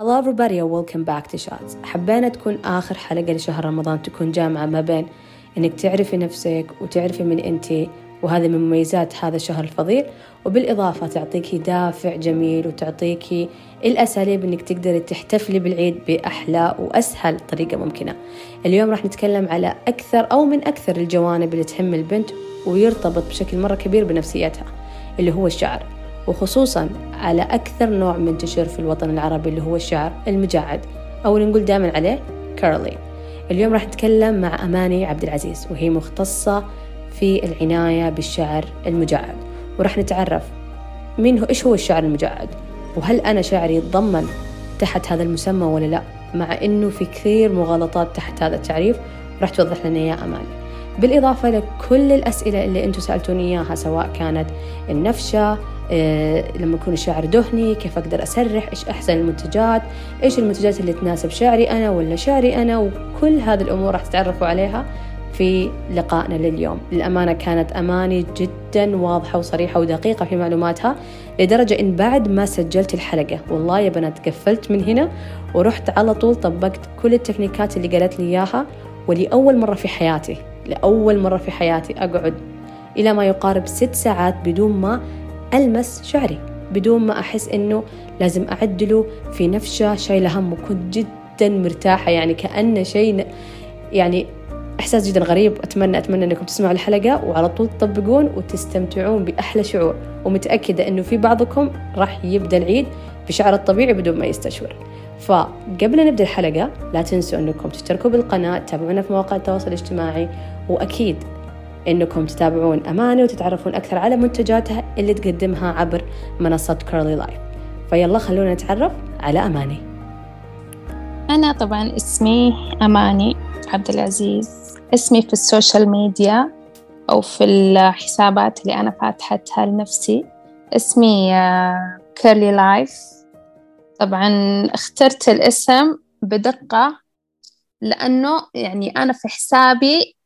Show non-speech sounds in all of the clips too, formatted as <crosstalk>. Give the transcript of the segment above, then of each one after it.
Hello everybody and welcome back to Shots. حبينا تكون آخر حلقة لشهر رمضان تكون جامعة ما بين إنك تعرفي نفسك وتعرفي من أنتي وهذا من مميزات هذا الشهر الفضيل. وبالإضافة تعطيكي دافع جميل وتعطيكي الأساليب إنك تقدري تحتفلي بالعيد بأحلى وأسهل طريقة ممكنة. اليوم راح نتكلم على أكثر أو من أكثر الجوانب اللي تهم البنت ويرتبط بشكل مرة كبير بنفسيتها اللي هو الشعر. وخصوصا على أكثر نوع منتشر في الوطن العربي اللي هو الشعر المجعد أو اللي نقول دائما عليه كيرلي اليوم راح نتكلم مع أماني عبد العزيز وهي مختصة في العناية بالشعر المجعد. وراح نتعرف مين هو إيش هو الشعر المجعد؟ وهل أنا شعري يتضمن تحت هذا المسمى ولا لا؟ مع إنه في كثير مغالطات تحت هذا التعريف راح توضح لنا إياه أماني. بالإضافة لكل الأسئلة اللي أنتم سألتوني إياها سواء كانت النفشة لما يكون الشعر دهني كيف أقدر أسرح؟ إيش أحسن المنتجات؟ إيش المنتجات اللي تناسب شعري أنا ولا شعري أنا؟ وكل هذه الأمور راح تتعرفوا عليها في لقائنا لليوم. للأمانة كانت أماني جدا واضحة وصريحة ودقيقة في معلوماتها لدرجة إن بعد ما سجلت الحلقة والله يا بنات قفلت من هنا ورحت على طول طبقت كل التكنيكات اللي قالت لي إياها ولأول مرة في حياتي لأول مرة في حياتي أقعد إلى ما يقارب ست ساعات بدون ما ألمس شعري بدون ما أحس إنه لازم أعدله. في نفشة شايلة هم وكنت جدا مرتاحة يعني كأنه شيء يعني إحساس جدا غريب. أتمنى أتمنى أنكم تسمعوا الحلقة وعلى طول تطبقون وتستمتعون بأحلى شعور. ومتأكدة أنه في بعضكم راح يبدأ العيد بشعر الطبيعي بدون ما يستشعر. فقبل نبدأ الحلقة لا تنسوا أنكم تشتركوا بالقناة تتابعونا في مواقع التواصل الاجتماعي وأكيد إنكم تتابعون أماني وتتعرفون أكثر على منتجاتها اللي تقدمها عبر منصة Curly Life فيلا خلونا نتعرف على اماني أنا طبعا اسمي أماني عبد العزيز. اسمي في السوشيال ميديا أو في الحسابات اللي أنا فاتحتها لنفسي. اسمي Curly Life طبعا اخترت الاسم بدقة لأنه يعني أنا في حسابي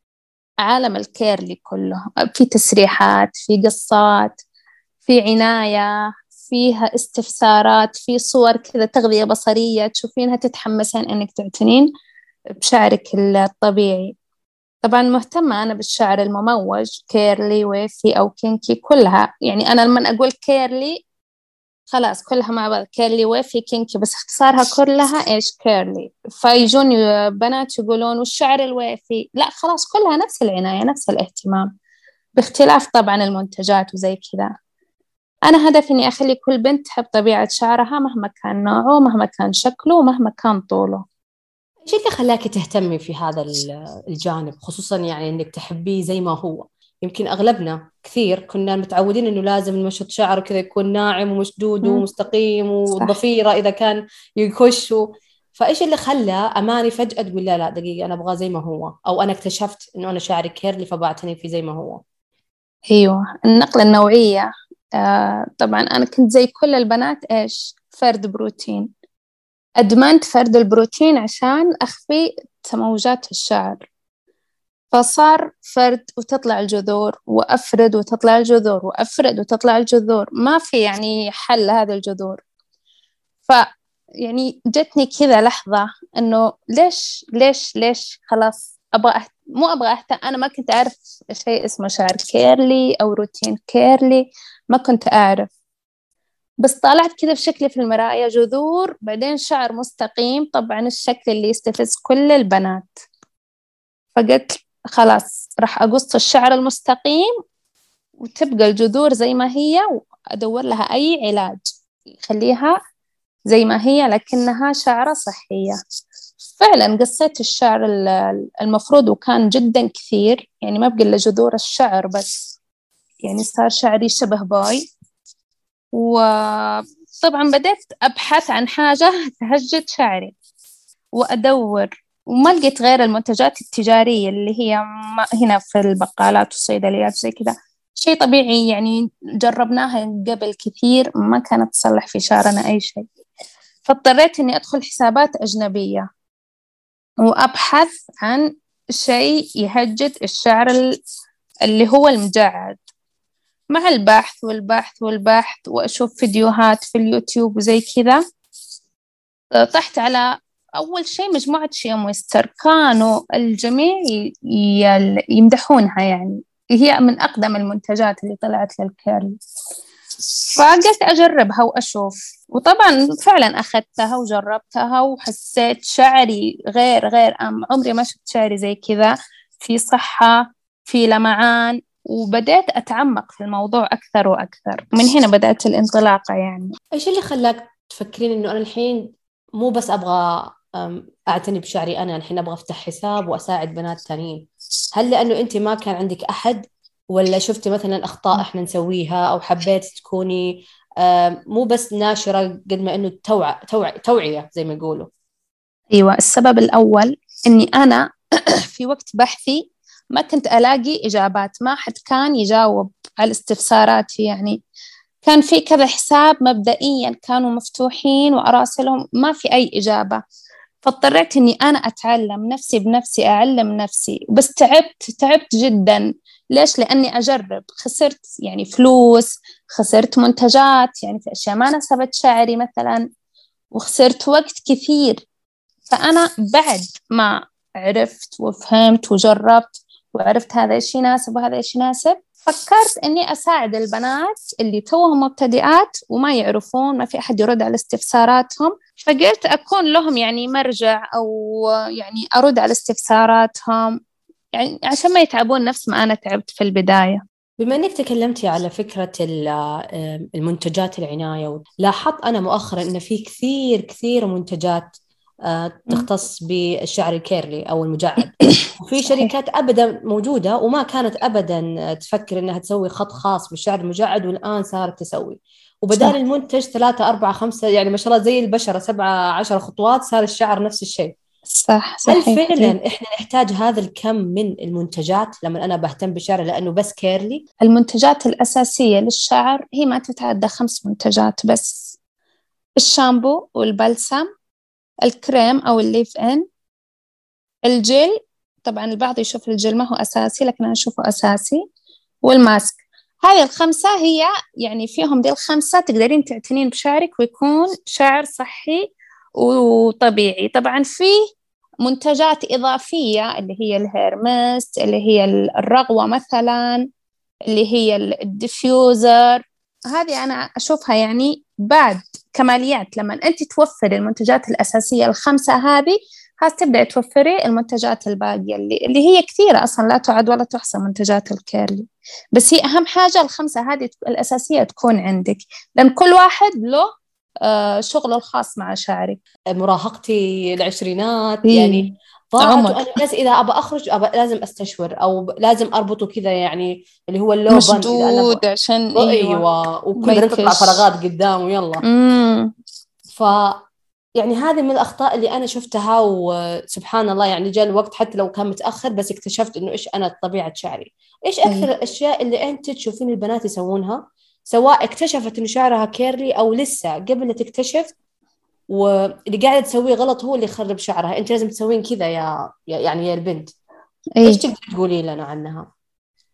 عالم ال curly كله. في تسريحات في قصات في عناية فيها استفسارات في صور كذا تغذية بصرية تشوفينها تتحمسين إنك تعتنين بشعرك الطبيعي. طبعا مهتمة أنا بالشعر المموج curly wavy أو kinky كلها. يعني أنا لما أقول curly خلاص كلها مع بعض. curly wavy kinky. بس اختصارها كلها إيش؟ curly. فيجون بنات يقولون والشعر ال wavy لا خلاص كلها نفس العناية نفس الاهتمام. باختلاف طبعا المنتجات وزي كذا. أنا هدفي إني أخلي كل بنت تحب طبيعة شعرها مهما كان نوعه مهما كان شكله ومهما كان طوله. إيش اللي خلاكي تهتمي في هذا الجانب؟ خصوصا يعني إنك تحبيه زي ما هو. يمكن أغلبنا كثير كنا متعودين إنه لازم نمشط شعر كذا يكون ناعم ومشدود. ومستقيم والضفيره إذا كان يكش فإيش اللي خلى أماني فجأة تقول لا لا دقيقة أنا أبغاه زي ما هو؟ أو أنا اكتشفت إنه أنا شعري curly فبعتني فيه زي ما هو. أيوة. النقلة النوعية آه طبعا أنا كنت زي كل البنات إيش؟ فرد بروتين. أدمنت فرد البروتين عشان أخفي تموجات الشعر. فصار فرد وتطلع الجذور وأفرد وتطلع الجذور وأفرد وتطلع الجذور. ما في يعني حل لهذه الجذور. ف يعني جتني كذا لحظة إنه ليش ليش ليش خلاص أبغى أهت... مو أبغى أهتم أنا ما كنت أعرف شيء اسمه شعر curly أو روتين curly ما كنت أعرف. بس طلعت كذا في شكلي في المراية جذور بعدين شعر مستقيم طبعا الشكل اللي يستفز كل البنات. فقلت خلاص راح أقص الشعر المستقيم وتبقى الجذور زي ما هي وأدور لها أي علاج. يخليها زي ما هي لكنها شعرة صحية. فعلا قصيت الشعر المفروض وكان جدا كثير يعني ما بقى إلا جذور الشعر بس. يعني صار شعري شبه باي. وطبعا بدأت أبحث عن حاجة <laughs> تهجد شعري. وأدور وما لقيت غير المنتجات التجارية اللي هي هنا في البقالات والصيدليات زي كذا. شيء طبيعي يعني جربناها قبل كثير ما كانت تصلح في شعرنا أي شيء. فاضطريت إني أدخل حسابات أجنبية. وأبحث عن شيء يهجد الشعر اللي هو المجعد. مع البحث والبحث والبحث وأشوف فيديوهات في اليوتيوب وزي كذا طحت على أول شيء مجموعة شيمويستر كانوا الجميع يمدحونها يعني. هي من أقدم المنتجات اللي طلعت للكيرل. فقلت أجربها وأشوف. وطبعا فعلا أخذتها وجربتها وحسيت شعري غير غير أم. عمري ما شفت شعري زي كذا. في صحة في لمعان. وبدأت أتعمق في الموضوع أكثر وأكثر. من هنا بدأت الانطلاقة يعني. إيش اللي خلاك تفكرين إنه أنا الحين مو بس أبغى أعتني بشعري أنا الحين أبغى أفتح حساب وأساعد بنات تانيين. هل لأنه أنت ما كان عندك أحد؟ ولا شفتي مثلا أخطاء إحنا نسويها أو حبيت تكوني مو بس ناشرة قد ما إنه توع... توع... توعية زي ما يقولوا. أيوة السبب الأول إني أنا <clears throat> في وقت بحثي ما كنت ألاقي إجابات ما حد كان يجاوب على استفساراتي يعني. كان في كذا حساب مبدئيا كانوا مفتوحين وأراسلهم ما في أي إجابة. فاضطريت إني أنا أتعلم نفسي بنفسي أعلم نفسي. بس تعبت تعبت جدا. ليش؟ لأني أجرب. خسرت يعني فلوس خسرت منتجات يعني في أشياء ما ناسبت شعري مثلا. وخسرت وقت كثير. فأنا بعد ما عرفت وفهمت وجربت وعرفت هذا إيش يناسب وهذا إيش يناسب فكرت إني أساعد البنات اللي توهم مبتدئات وما يعرفون ما في أحد يرد على استفساراتهم. فقلت أكون لهم يعني مرجع أو يعني أرد على استفساراتهم يعني عشان ما يتعبون نفس ما أنا تعبت في البداية. بما إنك تكلمتي على فكرة المنتجات العناية لاحظت أنا مؤخرا إن في كثير كثير منتجات آه، تختص بالشعر ال curly أو المجعد. <coughs> وفي شركات ابدا موجودة وما كانت ابدا تفكر إنها تسوي خط خاص بالشعر المجعد والآن صارت تسوي. وبدال المنتج ثلاثة أربعة خمسة يعني ما شاء الله زي البشرة سبعة عشر خطوات صار الشعر نفس الشيء. صح صحيح. هل فعلا إحنا نحتاج هذا الكم من المنتجات؟ لما أنا بهتم بالشعر لأنه بس curly؟ المنتجات الأساسية للشعر هي ما تتعدى خمس منتجات بس. الشامبو والبلسم الكريم أو ال leave-in الجل طبعا البعض يشوف الجل ما هو أساسي لكن أنا أشوفه أساسي. والماسك. هذه الخمسة هي يعني فيهم دي الخمسة تقدرين تعتنين بشعرك ويكون شعر صحي وطبيعي. طبعا فيه منتجات إضافية اللي هي ال hair mist اللي هي الرغوة مثلا اللي هي ال diffuser. هذه أنا أشوفها يعني بعد كماليات. لما أنت توفري المنتجات الأساسية الخمسة هذه خلاص تبدأ توفري المنتجات الباقية اللي, اللي هي كثيرة أصلا لا تعد ولا تحصى منتجات ال curly. بس هي أهم حاجة الخمسة هذه الأساسية تكون عندك. لأن كل واحد له آه، شغله الخاص مع شعري. مراهقتي العشرينات إيه. يعني ضاعت بس إذا أبى أخرج أبى لازم أستشور أو لازم أربطه كذا يعني اللي هو ال low bun مشدود عشان أيوه, أيوة. وكل تطلع فراغات قدام يلا امم ف يعني هذه من الأخطاء اللي أنا شفتها وسبحان الله يعني جاء الوقت حتى لو كان متأخر بس اكتشفت إنه إيش أنا طبيعة شعري. إيش أكثر أيه. الأشياء اللي أنت تشوفين البنات يسوونها؟ سواء اكتشفت إنه شعرها curly أو لسه قبل لا تكتشف واللي قاعدة تسويه غلط هو اللي يخرب شعرها. أنت لازم تسوين كذا يا يعني يا البنت. أيه. إيش تقدر تقولي لنا عنها؟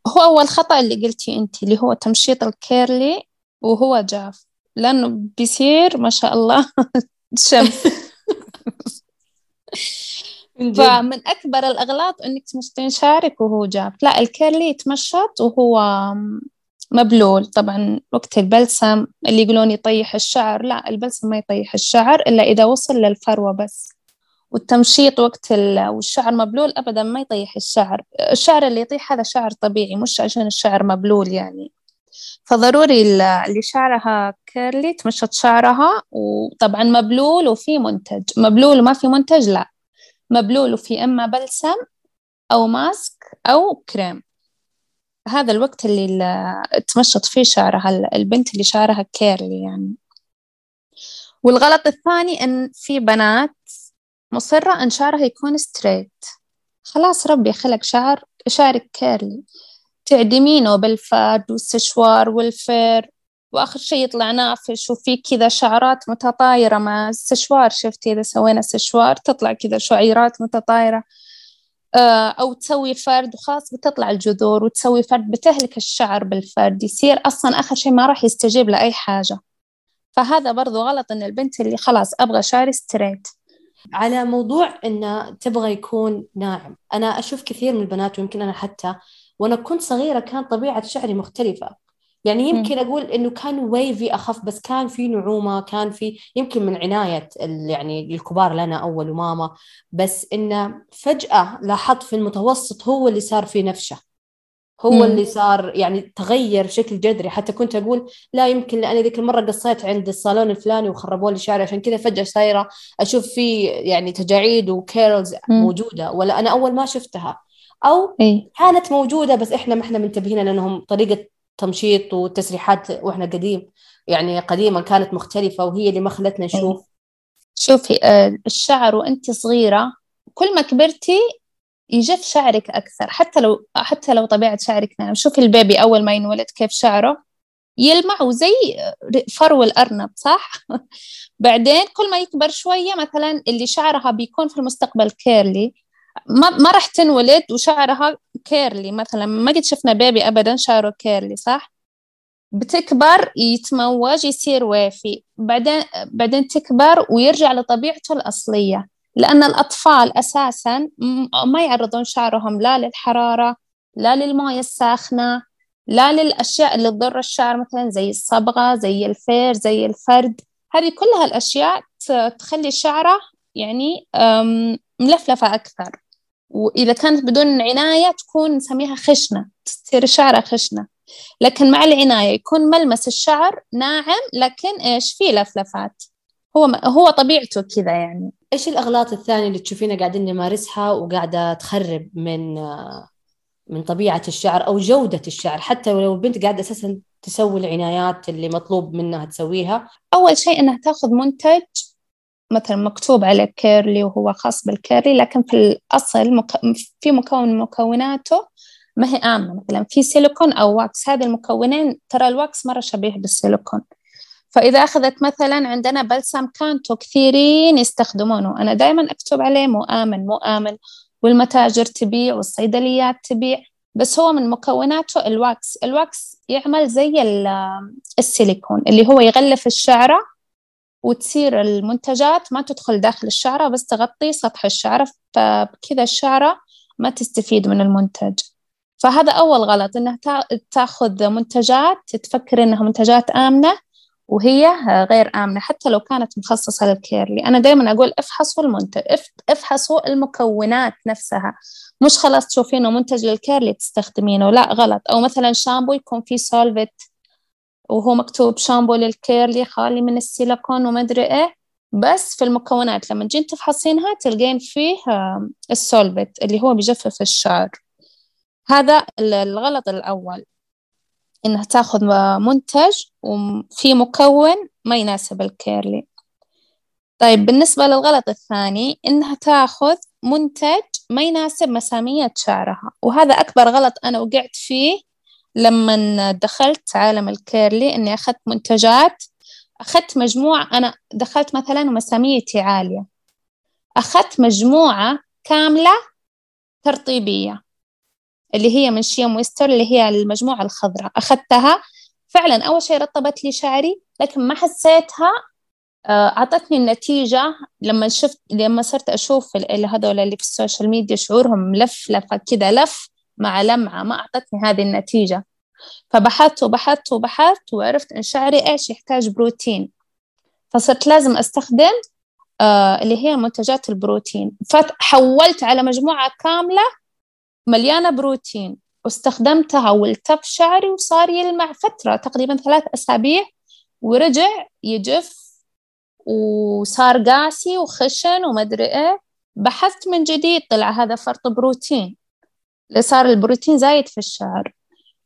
هو أول خطأ اللي قلتي أنت اللي هو تمشيط ال curly وهو جاف. لأنه بيصير ما شاء الله <laughs> شم. <laughs> فمن أكبر الأغلاط أنك تمشطين شعرك وهو جاف لا الكيرلي يتمشط وهو مبلول. طبعا وقت البلسم اللي يقولون يطيح الشعر لا البلسم ما يطيح الشعر إلا إذا وصل للفروة بس. والتمشيط وقت والشعر مبلول أبدا ما يطيح الشعر. الشعر اللي يطيح هذا شعر طبيعي مش عشان الشعر مبلول يعني. فضروري اللي شعرها curly تمشط شعرها وطبعا مبلول وفي منتج. مبلول وما في منتج لا. مبلول وفي إما بلسم أو mask أو كريم. هذا الوقت اللي تمشط فيه شعرها البنت اللي شعرها curly يعني. والغلط الثاني إن في بنات مصرة إن شعرها يكون straight خلاص ربي خلق شعر شعرك curly تعدمينه بالفرد والسشوار والفير. وآخر شي يطلع نافش وفي كذا شعرات متطايرة مع السشوار. شفتي إذا سوينا سشوار تطلع كذا شعيرات متطايرة. آه، أو تسوي فرد وخلاص بتطلع الجذور وتسوي فرد بتهلك الشعر بالفرد. يصير أصلا آخر شيء ما راح يستجيب لأي حاجة. فهذا برضو غلط إن البنت اللي خلاص أبغى شعري straight على موضوع إنه تبغى يكون ناعم. أنا أشوف كثير من البنات ويمكن أنا حتى وأنا كنت صغيرة كان طبيعة شعري مختلفة. يعني يمكن أقول إنه كان ويفي أخف بس كان في نعومة كان في يمكن من عناية يعني الكبار لنا أول وماما. بس إنه فجأة لاحظت في المتوسط هو اللي صار فيه نفشة هو مم. اللي صار يعني تغير بشكل جذري. حتى كنت أقول لا يمكن لأني ذيك المرة قصيت عند الصالون الفلاني وخربوا لي شعري. عشان كذا فجأة صايرة أشوف في يعني تجاعيد وكيرلز. موجودة. ولا أنا أول ما شفتها. أو إيه؟ كانت موجودة بس إحنا ما إحنا منتبهين لأنهم طريقة تمشيط وتسريحات وإحنا قديم يعني قديما كانت مختلفة وهي اللي ما خلتنا إيه. نشوف شوفي آه، الشعر وانت صغيرة كل ما كبرتي يجف شعرك أكثر حتى لو حتى لو طبيعة شعرك ناعم شوفي ال baby أول ما ينولد كيف شعره يلمع وزي فرو الأرنب صح؟ <laughs> بعدين كل ما يكبر شوية مثلا اللي شعرها بيكون في المستقبل curly ما ما راح تنولد وشعرها curly مثلا. ما قد شفنا baby أبدا شعره curly صح؟ بتكبر يتموج يصير wavy. بعدين بعدين تكبر ويرجع لطبيعته الأصلية. لأن الأطفال أساسا ما يعرضون شعرهم لا للحرارة لا للموية الساخنة لا للأشياء اللي تضر الشعر مثلا زي الصبغة زي الفير زي الفرد. هذه كلها الأشياء تخلي الشعرة يعني ملفلفة أكثر. وإذا كانت بدون عناية تكون نسميها خشنة تصير شعرها خشنة. لكن مع العناية يكون ملمس الشعر ناعم لكن إيش؟ فيه لفلفات. هو هو طبيعته كذا يعني. إيش الأغلاط الثانية اللي تشوفينها قاعدين نمارسها وقاعدة تخرب من من طبيعة الشعر أو جودة الشعر؟ حتى لو البنت قاعدة أساسا تسوي العنايات اللي مطلوب منها تسويها. أول شيء إنها تأخذ منتج مثلا مكتوب عليه curly وهو خاص بال curly لكن في الأصل مك... في مكون من مكوناته ما هي آمنة. مثلا في سيليكون أو wax. هذه المكونين ترى ال wax مرة شبيه بالسيليكون. فإذا أخذت مثلا عندنا بلسم Cantu كثيرين يستخدمونه. أنا دائما أكتب عليه مو آمن مو آمن والمتاجر تبيع والصيدليات تبيع. بس هو من مكوناته الواكس. الواكس يعمل زي السيليكون اللي هو يغلف الشعرة وتصير المنتجات ما تدخل داخل الشعرة بس تغطي سطح الشعرة فبكذا الشعرة ما تستفيد من المنتج. فهذا أول غلط إنها تأخذ منتجات تفكر إنها منتجات آمنة وهي غير آمنة حتى لو كانت مخصصة لل curly أنا دائما أقول افحصوا المنتج افحصوا المكونات نفسها. مش خلاص تشوفينه منتج لل curly تستخدمينه لا غلط. أو مثلا شامبو يكون فيه sulfate وهو مكتوب شامبو لل curly خالي من السيليكون وما أدري إيه. بس في المكونات لما تجين تفحصينها تلقين فيه ال sulfate اللي هو بيجفف الشعر. هذا الغلط الأول إنها تأخذ منتج وفي مكون ما يناسب ال curly طيب بالنسبة للغلط الثاني إنها تأخذ منتج ما يناسب مسامية شعرها. وهذا أكبر غلط أنا وقعت فيه لما دخلت عالم ال curly إني أخذت منتجات أخذت مجموعة أنا دخلت مثلا مساميتي عالية. أخذت مجموعة كاملة ترطيبية اللي هي من Shea Moisture اللي هي المجموعة الخضراء. أخذتها فعلا أول شيء رطبت لي شعري لكن ما حسيتها آه، أعطتني النتيجة لما شفت لما صرت أشوف هذول اللي في ال social media شعورهم ملفلفة كذا لف مع لمعة ما أعطتني هذه النتيجة. فبحثت وبحثت وبحثت وعرفت إن شعري إيش؟ يحتاج بروتين. فصرت لازم أستخدم آه اللي هي منتجات البروتين. فحولت على مجموعة كاملة مليانة بروتين. واستخدمتها والتف شعري وصار يلمع فترة تقريبا ثلاث أسابيع. ورجع يجف وصار قاسي وخشن ومدري إيه. بحثت من جديد طلع هذا فرط بروتين. صار البروتين زايد في الشعر.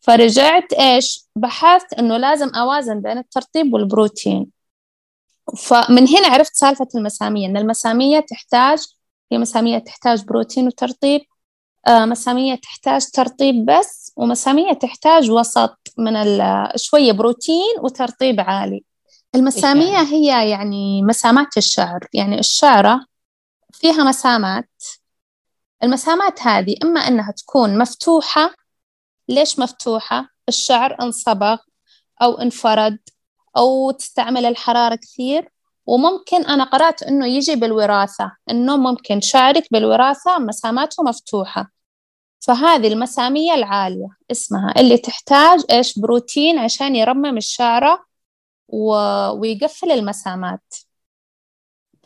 فرجعت إيش؟ بحثت إنه لازم أوازن بين الترطيب والبروتين. فمن هنا عرفت سالفة المسامية إن المسامية تحتاج هي مسامية تحتاج بروتين وترطيب آه، مسامية تحتاج ترطيب بس ومسامية تحتاج وسط من شوية بروتين وترطيب عالي. المسامية يعني؟ هي يعني مسامات الشعر. يعني الشعرة فيها مسامات المسامات هذه إما أنها تكون مفتوحة ليش مفتوحة؟ الشعر انصبغ أو انفرد أو تستعمل الحرارة كثير وممكن أنا قرأت إنه يجي بالوراثة إنه ممكن شعرك بالوراثة مساماته مفتوحة. فهذه المسامية العالية اسمها اللي تحتاج إيش؟ بروتين عشان يرمم الشعرة و... ويقفل المسامات.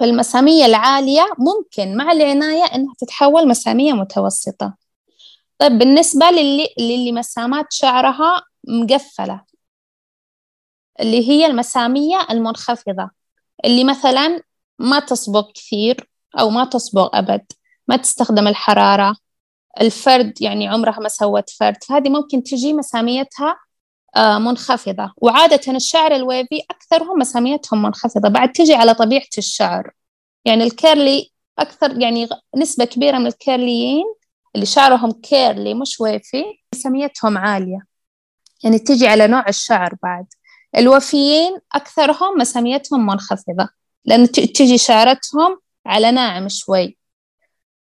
فالمسامية العالية ممكن مع العناية إنها تتحول مسامية متوسطة. طيب بالنسبة للي, للي مسامات شعرها مقفلة اللي هي المسامية المنخفضة اللي مثلا ما تصبغ كثير أو ما تصبغ أبد ما تستخدم الحرارة الفرد يعني عمرها ما سوت فرد فهذه ممكن تجي مساميتها منخفضة. وعادة الشعر ال wavy أكثرهم مساميتهم منخفضة. بعد تجي على طبيعة الشعر. يعني ال curly أكثر يعني نسبة كبيرة من الكيرليين اللي شعرهم curly مش wavy مساميتهم عالية. يعني تجي على نوع الشعر بعد. الويفيين أكثرهم مساميتهم منخفضة. لأن تجي شعرتهم على ناعم شوي.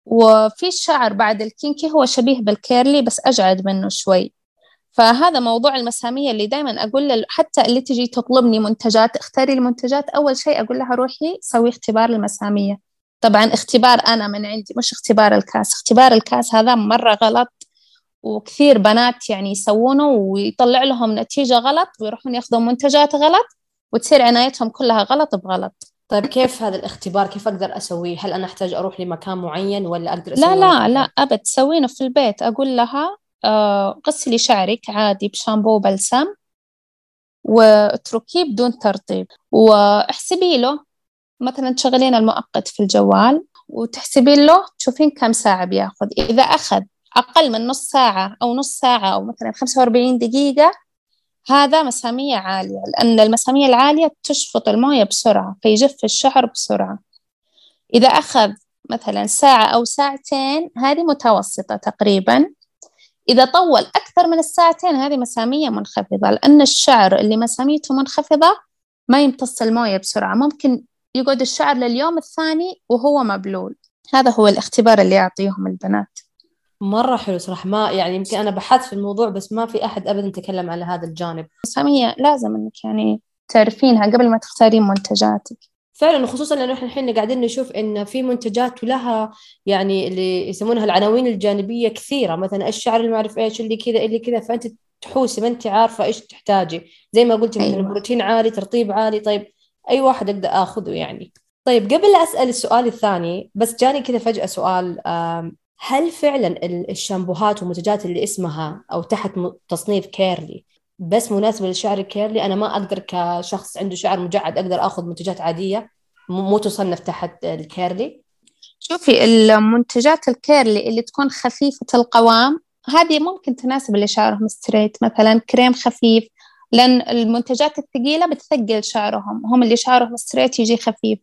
وفي الشعر بعد ال kinky هو شبيه بال curly بس أجعد منه شوي. فهذا موضوع المسامية اللي دائما أقول له حتى اللي تجي تطلبني منتجات اختاري المنتجات أول شيء أقول لها روحي سوي اختبار المسامية. طبعا اختبار أنا من عندي مش اختبار الكاس. اختبار الكاس هذا مرة غلط وكثير بنات يعني يسوونه ويطلع لهم نتيجة غلط ويروحون ياخذون منتجات غلط وتصير عنايتهم كلها غلط بغلط. طيب كيف هذا الاختبار؟ كيف أقدر أسويه؟ هل أنا أحتاج أروح لمكان معين ولا أقدر أسويه لا لا لا أبد. تسوينه في البيت. أقول لها غسلي شعرك عادي بشامبو وبلسم واتركيه بدون ترطيب. واحسبي له مثلا تشغلين المؤقت في الجوال وتحسبين له تشوفين كم ساعة بياخذ. إذا أخذ أقل من نص ساعة أو نص ساعة أو مثلا 45 دقيقة هذا مسامية عالية لأن المسامية العالية تشفط الموية بسرعة فيجف الشعر بسرعة. إذا أخذ مثلا ساعة أو ساعتين هذه متوسطة تقريبا. إذا طول أكثر من الساعتين هذه مسامية منخفضة لأن الشعر اللي مساميته منخفضة ما يمتص الموية بسرعة. ممكن يقعد الشعر لليوم الثاني وهو مبلول. هذا هو الاختبار اللي يعطيهم البنات. مرة حلو صراحة. ما يعني يمكن أنا بحثت في الموضوع بس ما في أحد أبدا تكلم على هذا الجانب. سامية لازم إنك يعني تعرفينها قبل ما تختارين منتجاتك. فعلا وخصوصا لأنه إحنا الحين قاعدين نشوف إن في منتجات ولها يعني اللي يسمونها العناوين الجانبية كثيرة. مثلا الشعر اللي ما أعرف إيش اللي كذا اللي كذا فأنت تحوسي ما أنت عارفة إيش تحتاجي. زي ما قلتي مثلا أيوة. بروتين عالي ترطيب عالي. طيب أي واحد أقدر آخذه يعني. طيب قبل لا أسأل السؤال الثاني بس جاني كذا فجأة سؤال هل فعلا الشامبوهات والمنتجات اللي اسمها أو تحت تصنيف curly بس مناسبة للشعر ال curly أنا ما أقدر كشخص عنده شعر مجعد أقدر آخذ منتجات عادية مو تصنف تحت ال curly. شوفي المنتجات ال curly اللي تكون خفيفة القوام هذه ممكن تناسب اللي شعرهم straight مثلا كريم خفيف لأن المنتجات الثقيلة بتثقل شعرهم. هم اللي شعرهم straight يجي خفيف.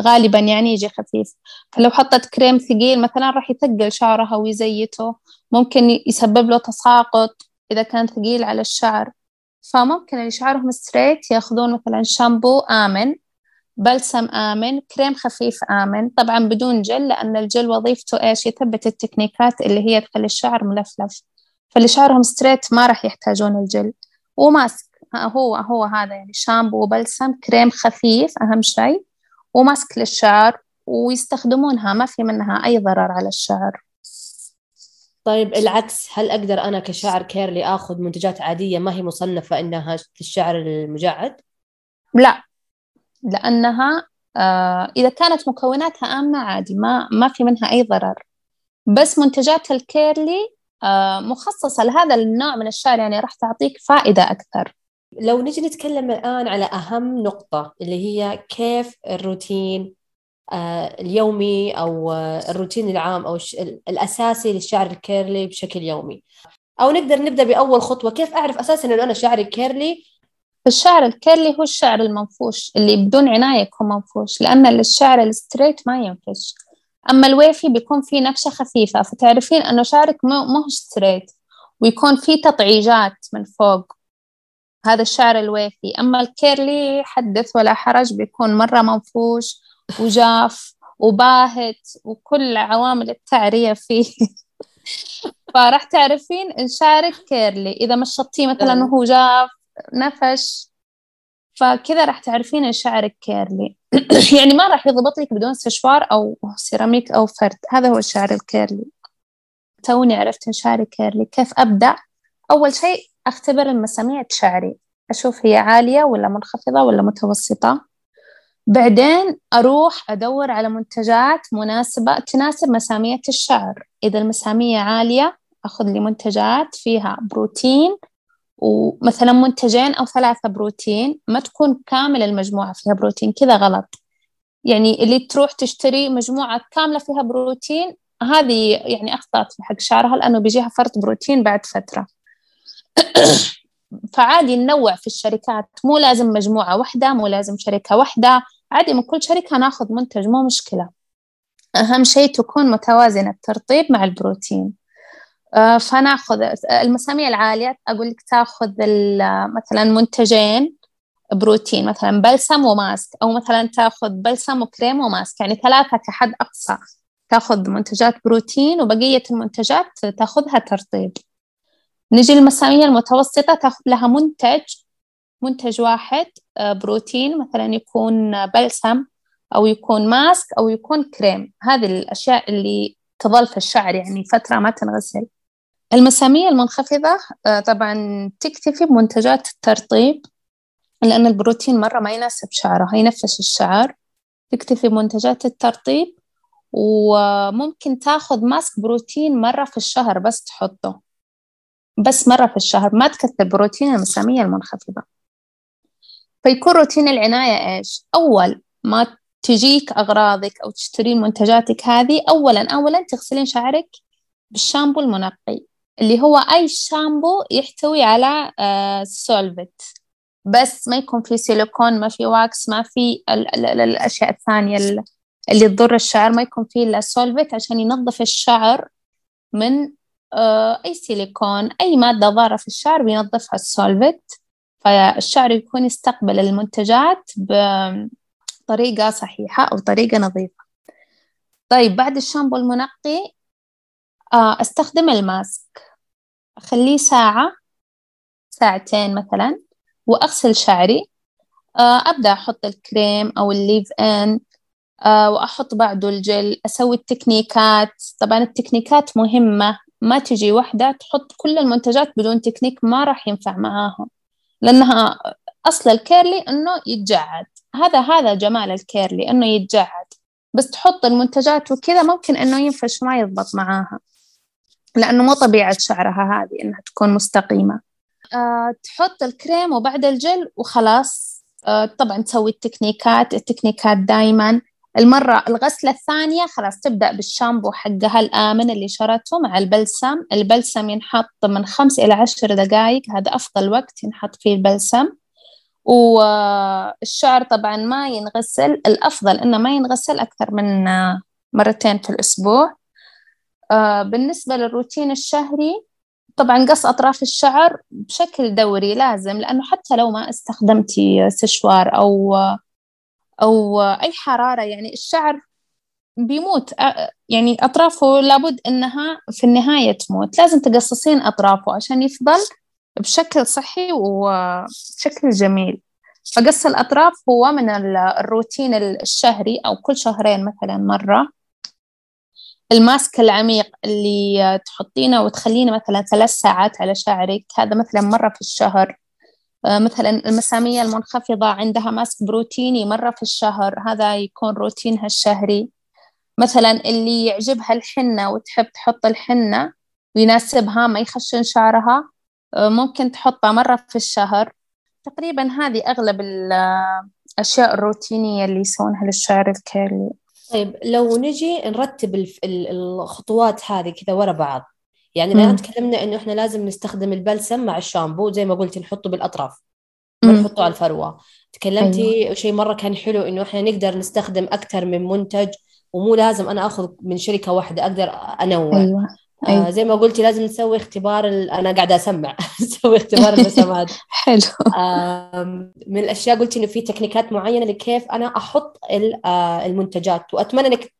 غالبا يعني يجي خفيف. فلو حطت كريم ثقيل مثلا راح يثقل شعرها ويزيته. ممكن يسبب له تساقط. إذا كان ثقيل على الشعر. فممكن اللي شعرهم straight ياخذون مثلا شامبو آمن بلسم آمن كريم خفيف آمن. طبعا بدون جل لأن الجل وظيفته إيش؟ يثبت ال techniques اللي هي تخلي الشعر ملفلف. فاللي شعرهم straight ما راح يحتاجون الجل. وماسك هو هو هذا يعني شامبو وبلسم كريم خفيف أهم شيء. وماسك للشعر ويستخدمونها ما في منها أي ضرر على الشعر. طيب العكس هل أقدر أنا كشعر curly آخذ منتجات عادية ما هي مصنفة إنها للشعر المجعد؟ لا لأنها آه إذا كانت مكوناتها آمنة عادي ما ما في منها أي ضرر بس منتجات ال curly آه مخصصة لهذا النوع من الشعر يعني راح تعطيك فائدة أكثر لو نجي نتكلم الآن على أهم نقطة اللي هي كيف الروتين اليومي أو آه، الروتين العام أو الأساسي للشعر ال curly بشكل يومي. أو نقدر نبدأ بأول خطوة كيف أعرف أساسا إنه أنا شعري curly الشعر ال curly هو الشعر المنفوش اللي بدون عناية يكون منفوش لأن الشعر ال straight ما ينفش. أما ال wavy بيكون فيه نكشة خفيفة فتعرفين أنه شعرك مو straight ويكون فيه تطعيجات من فوق. هذا الشعر ال wavy أما ال curly حدث ولا حرج بيكون مرة منفوش وجاف وباهت وكل عوامل التعرية فيه. <laughs> فراح تعرفين شعرك curly. إذا مشطتيه مثلا وهو جاف نفش فكذا راح تعرفين إن شعرك curly. <clears throat> يعني ما راح يضبط لك بدون سشوار أو سيراميك أو فرد. هذا هو الشعر ال curly توني عرفت إن شعري curly. كيف أبدأ؟ أول شيء أختبر المسامية شعري أشوف هي عالية ولا منخفضة ولا متوسطة. بعدين أروح أدور على منتجات مناسبة تناسب مسامية الشعر. إذا المسامية عالية أخذ لي منتجات فيها بروتين ومثلا منتجين أو ثلاثة بروتين ما تكون كامل المجموعة فيها بروتين كذا غلط. يعني اللي تروح تشتري مجموعة كاملة فيها بروتين هذه يعني أخطأت في حق شعرها لأنه بيجيها فرط بروتين بعد فترة. فعادي ننوع في الشركات. مو لازم مجموعة واحدة مو لازم شركة واحدة. عادي من كل شركة ناخذ منتج مو مشكلة. أهم شيء تكون متوازنة الترطيب مع البروتين. آه، فناخذ المسامير العالية أقول لك تاخذ مثلا منتجين بروتين مثلا بلسم وماسك أو مثلا تاخذ بلسم وكريم وماسك. يعني ثلاثة كحد أقصى. تاخذ منتجات بروتين وبقية المنتجات تاخذها ترطيب. نجي المسامير المتوسطة تاخذ لها منتج منتج واحد آه، بروتين مثلا يكون بلسم أو يكون ماسك أو يكون كريم. هذه الأشياء اللي تظل في الشعر يعني فترة ما تنغسل. المسامير المنخفضة آه، طبعا تكتفي بمنتجات الترطيب لأن البروتين مرة ما يناسب شعرها ينفش الشعر. تكتفي بمنتجات الترطيب وممكن تاخذ ماسك بروتين مرة في الشهر بس تحطه. بس مرة في الشهر ما تكثر بروتين المسامية المنخفضة فيكون روتين العناية إيش؟ أول ما تجيك أغراضك أو تشترين منتجاتك هذه أولا أولا تغسلين شعرك بالشامبو المنقي اللي هو أي شامبو يحتوي على آه sulfate بس ما يكون في سيليكون ما في واكس ما في ال ال ال الأشياء الثانية اللي تضر الشعر ما يكون فيه إلا سولفت عشان ينظف الشعر من آه أي سيليكون أي مادة ضارة في الشعر بينظفها السولفت فالشعر يكون يستقبل المنتجات بطريقة صحيحة أو طريقة نظيفة. طيب بعد الشامبو المنقي آه، أستخدم الماسك. أخليه ساعة ساعتين مثلا وأغسل شعري. آه، أبدأ أحط الكريم أو ال leave-in آه، وأحط بعده الجل أسوي ال techniques. طبعا ال techniques مهمة. ما تجي واحدة تحط كل المنتجات بدون تكنيك ما راح ينفع معاها لأنها أصل ال curly إنه يتجعد. هذا هذا جمال ال curly إنه يتجعد. بس تحط المنتجات وكذا ممكن إنه ينفش ما يضبط معاها. لأنه مو طبيعة شعرها هذه إنها تكون مستقيمة. أه تحط الكريم وبعد الجل وخلاص. أه طبعا تسوي التكنيكات التكنيكات دايما. المرة الغسلة الثانية خلاص تبدأ بالشامبو حقها الآمن اللي شرته مع البلسم. البلسم ينحط من خمس إلى عشر دقائق هذا أفضل وقت ينحط فيه البلسم. والشعر طبعا ما ينغسل. الأفضل إنه ما ينغسل أكثر من مرتين في الأسبوع. آه، بالنسبة للروتين الشهري طبعا قص أطراف الشعر بشكل دوري لازم لأنه حتى لو ما استخدمتي سشوار أو أو أي حرارة يعني الشعر بيموت. يعني أطرافه لابد إنها في النهاية تموت. لازم تقصصين أطرافه عشان يفضل بشكل صحي وبشكل جميل. فقص الأطراف هو من الروتين الشهري أو كل شهرين مثلا مرة. الماسك العميق اللي تحطينه وتخلينه مثلا ثلاث ساعات على شعرك هذا مثلا مرة في الشهر. مثلا المسامية المنخفضة عندها ماسك بروتيني مرة في الشهر هذا يكون روتينها الشهري. مثلا اللي يعجبها الحنة وتحب تحط الحنة ويناسبها ما يخشن شعرها آه، ممكن تحطها مرة في الشهر. تقريبا هذه أغلب الأشياء الروتينية اللي يسوونها للشعر ال curly. طيب لو نجي نرتب الخطوات هذه كذا ورا بعض يعني الآن تكلمنا إنه إحنا لازم نستخدم البلسم مع الشامبو زي ما قلتي نحطه بالأطراف. ما نحطه على الفروة. تكلمتي أيوة. شيء مرة كان حلو إنه إحنا نقدر نستخدم أكثر من منتج ومو لازم أنا أخذ من شركة واحدة أقدر أنوع. أيوة. آه أيوة. زي ما قلتي لازم نسوي اختبار ال... أنا قاعدة أسمع. <laughs> نسوي اختبار المسامات <laughs> حلو. آه من الأشياء قلتي إنه في تكنيكات معينة لكيف أنا أحط آه المنتجات. وأتمنى إنك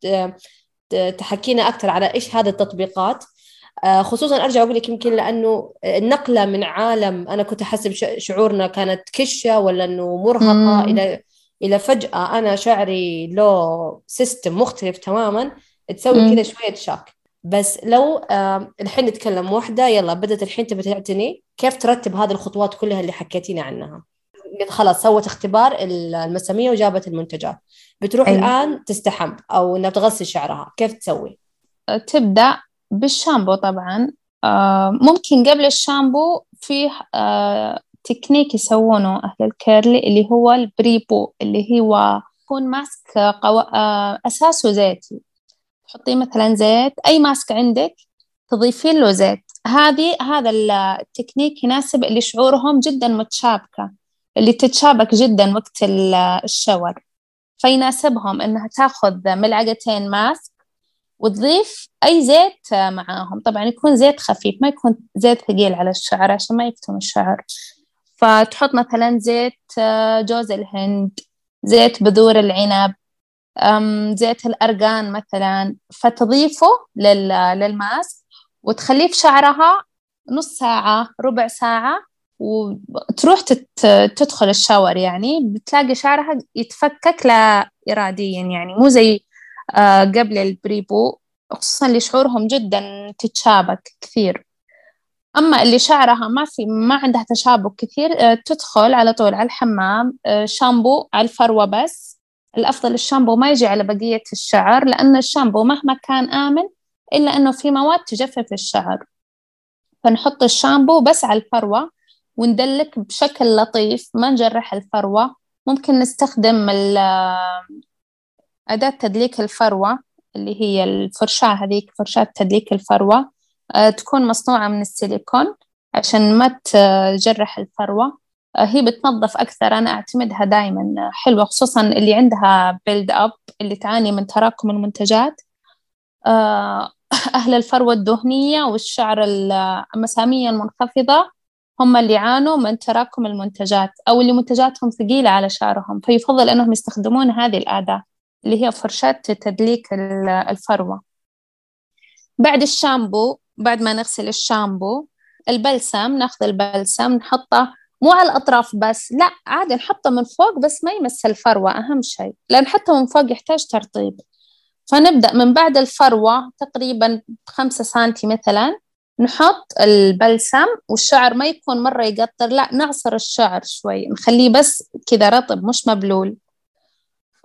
تحكينا أكثر على إيش هذه التطبيقات. آه، خصوصا أرجع أقول لك يمكن لأنه النقلة من عالم أنا كنت أحسب شعورنا كانت كشة ولا إنه مرهقة. إلى إلى فجأة أنا شعري له سيستم مختلف تماما تسوي كذا شوية شاك بس لو الحين نتكلم واحدة يلا بدأت الحين تبي تعتني كيف ترتب هذه الخطوات كلها اللي حكيتينا عنها خلاص سوت اختبار المسامية وجابت المنتجات بتروح أيوة. الآن تستحم أو إنها تغسل شعرها كيف تسوي؟ تبدأ بالشامبو طبعا. آه، ممكن قبل الشامبو في آه، تكنيك يسوونه أهل ال curly اللي هو ال pre-poo اللي هو يكون ماسك قو... آه، أساسه زيتي. تحطيه مثلا زيت أي ماسك عندك تضيفين له زيت. هذه هذا التكنيك يناسب اللي شعورهم جدا متشابكة اللي تتشابك جدا وقت الشاور. فيناسبهم إنها تاخذ ملعقتين ماسك وتضيف أي زيت معاهم. طبعا يكون زيت خفيف ما يكون زيت ثقيل على الشعر عشان ما يكتم الشعر. فتحط مثلا زيت جوز الهند زيت بذور العنب زيت الأرغان مثلا. فتضيفه للماسك وتخليه في شعرها نص ساعة ربع ساعة وتروح تدخل الشاور يعني. بتلاقي شعرها يتفكك لا إراديا يعني مو زي آه، قبل البريبو خصوصا اللي شعورهم جدا تتشابك كثير. أما اللي شعرها ما في ما عندها تشابك كثير آه، تدخل على طول على الحمام آه، شامبو على الفروة بس. الأفضل الشامبو ما يجي على بقية الشعر لأن الشامبو مهما كان آمن إلا أنه في مواد تجفف الشعر. فنحط الشامبو بس على الفروة وندلك بشكل لطيف ما نجرح الفروة. ممكن نستخدم أداة تدليك الفروة اللي هي الفرشاة هذيك فرشاة تدليك الفروة آه، تكون مصنوعة من السيليكون عشان ما تجرح الفروة. آه، هي بتنظف أكثر أنا أعتمدها دائما حلوة خصوصا اللي عندها بيلد أب اللي تعاني من تراكم المنتجات. آه، <laughs> أهل الفروة الدهنية والشعر المسامية المنخفضة هم اللي يعانوا من تراكم المنتجات أو اللي منتجاتهم ثقيلة على شعرهم فيفضل أنهم يستخدمون هذه الأداة. اللي هي فرشاة تدليك الفروة. بعد الشامبو بعد ما نغسل الشامبو البلسم ناخذ البلسم نحطه مو على الأطراف بس لا عادي نحطه من فوق بس ما يمس الفروة أهم شيء لأن حتى من فوق يحتاج ترطيب. فنبدأ من بعد الفروة تقريبا بخمسة سنتي مثلا نحط البلسم والشعر ما يكون مرة يقطر لا نعصر الشعر شوي نخليه بس كذا رطب مش مبلول.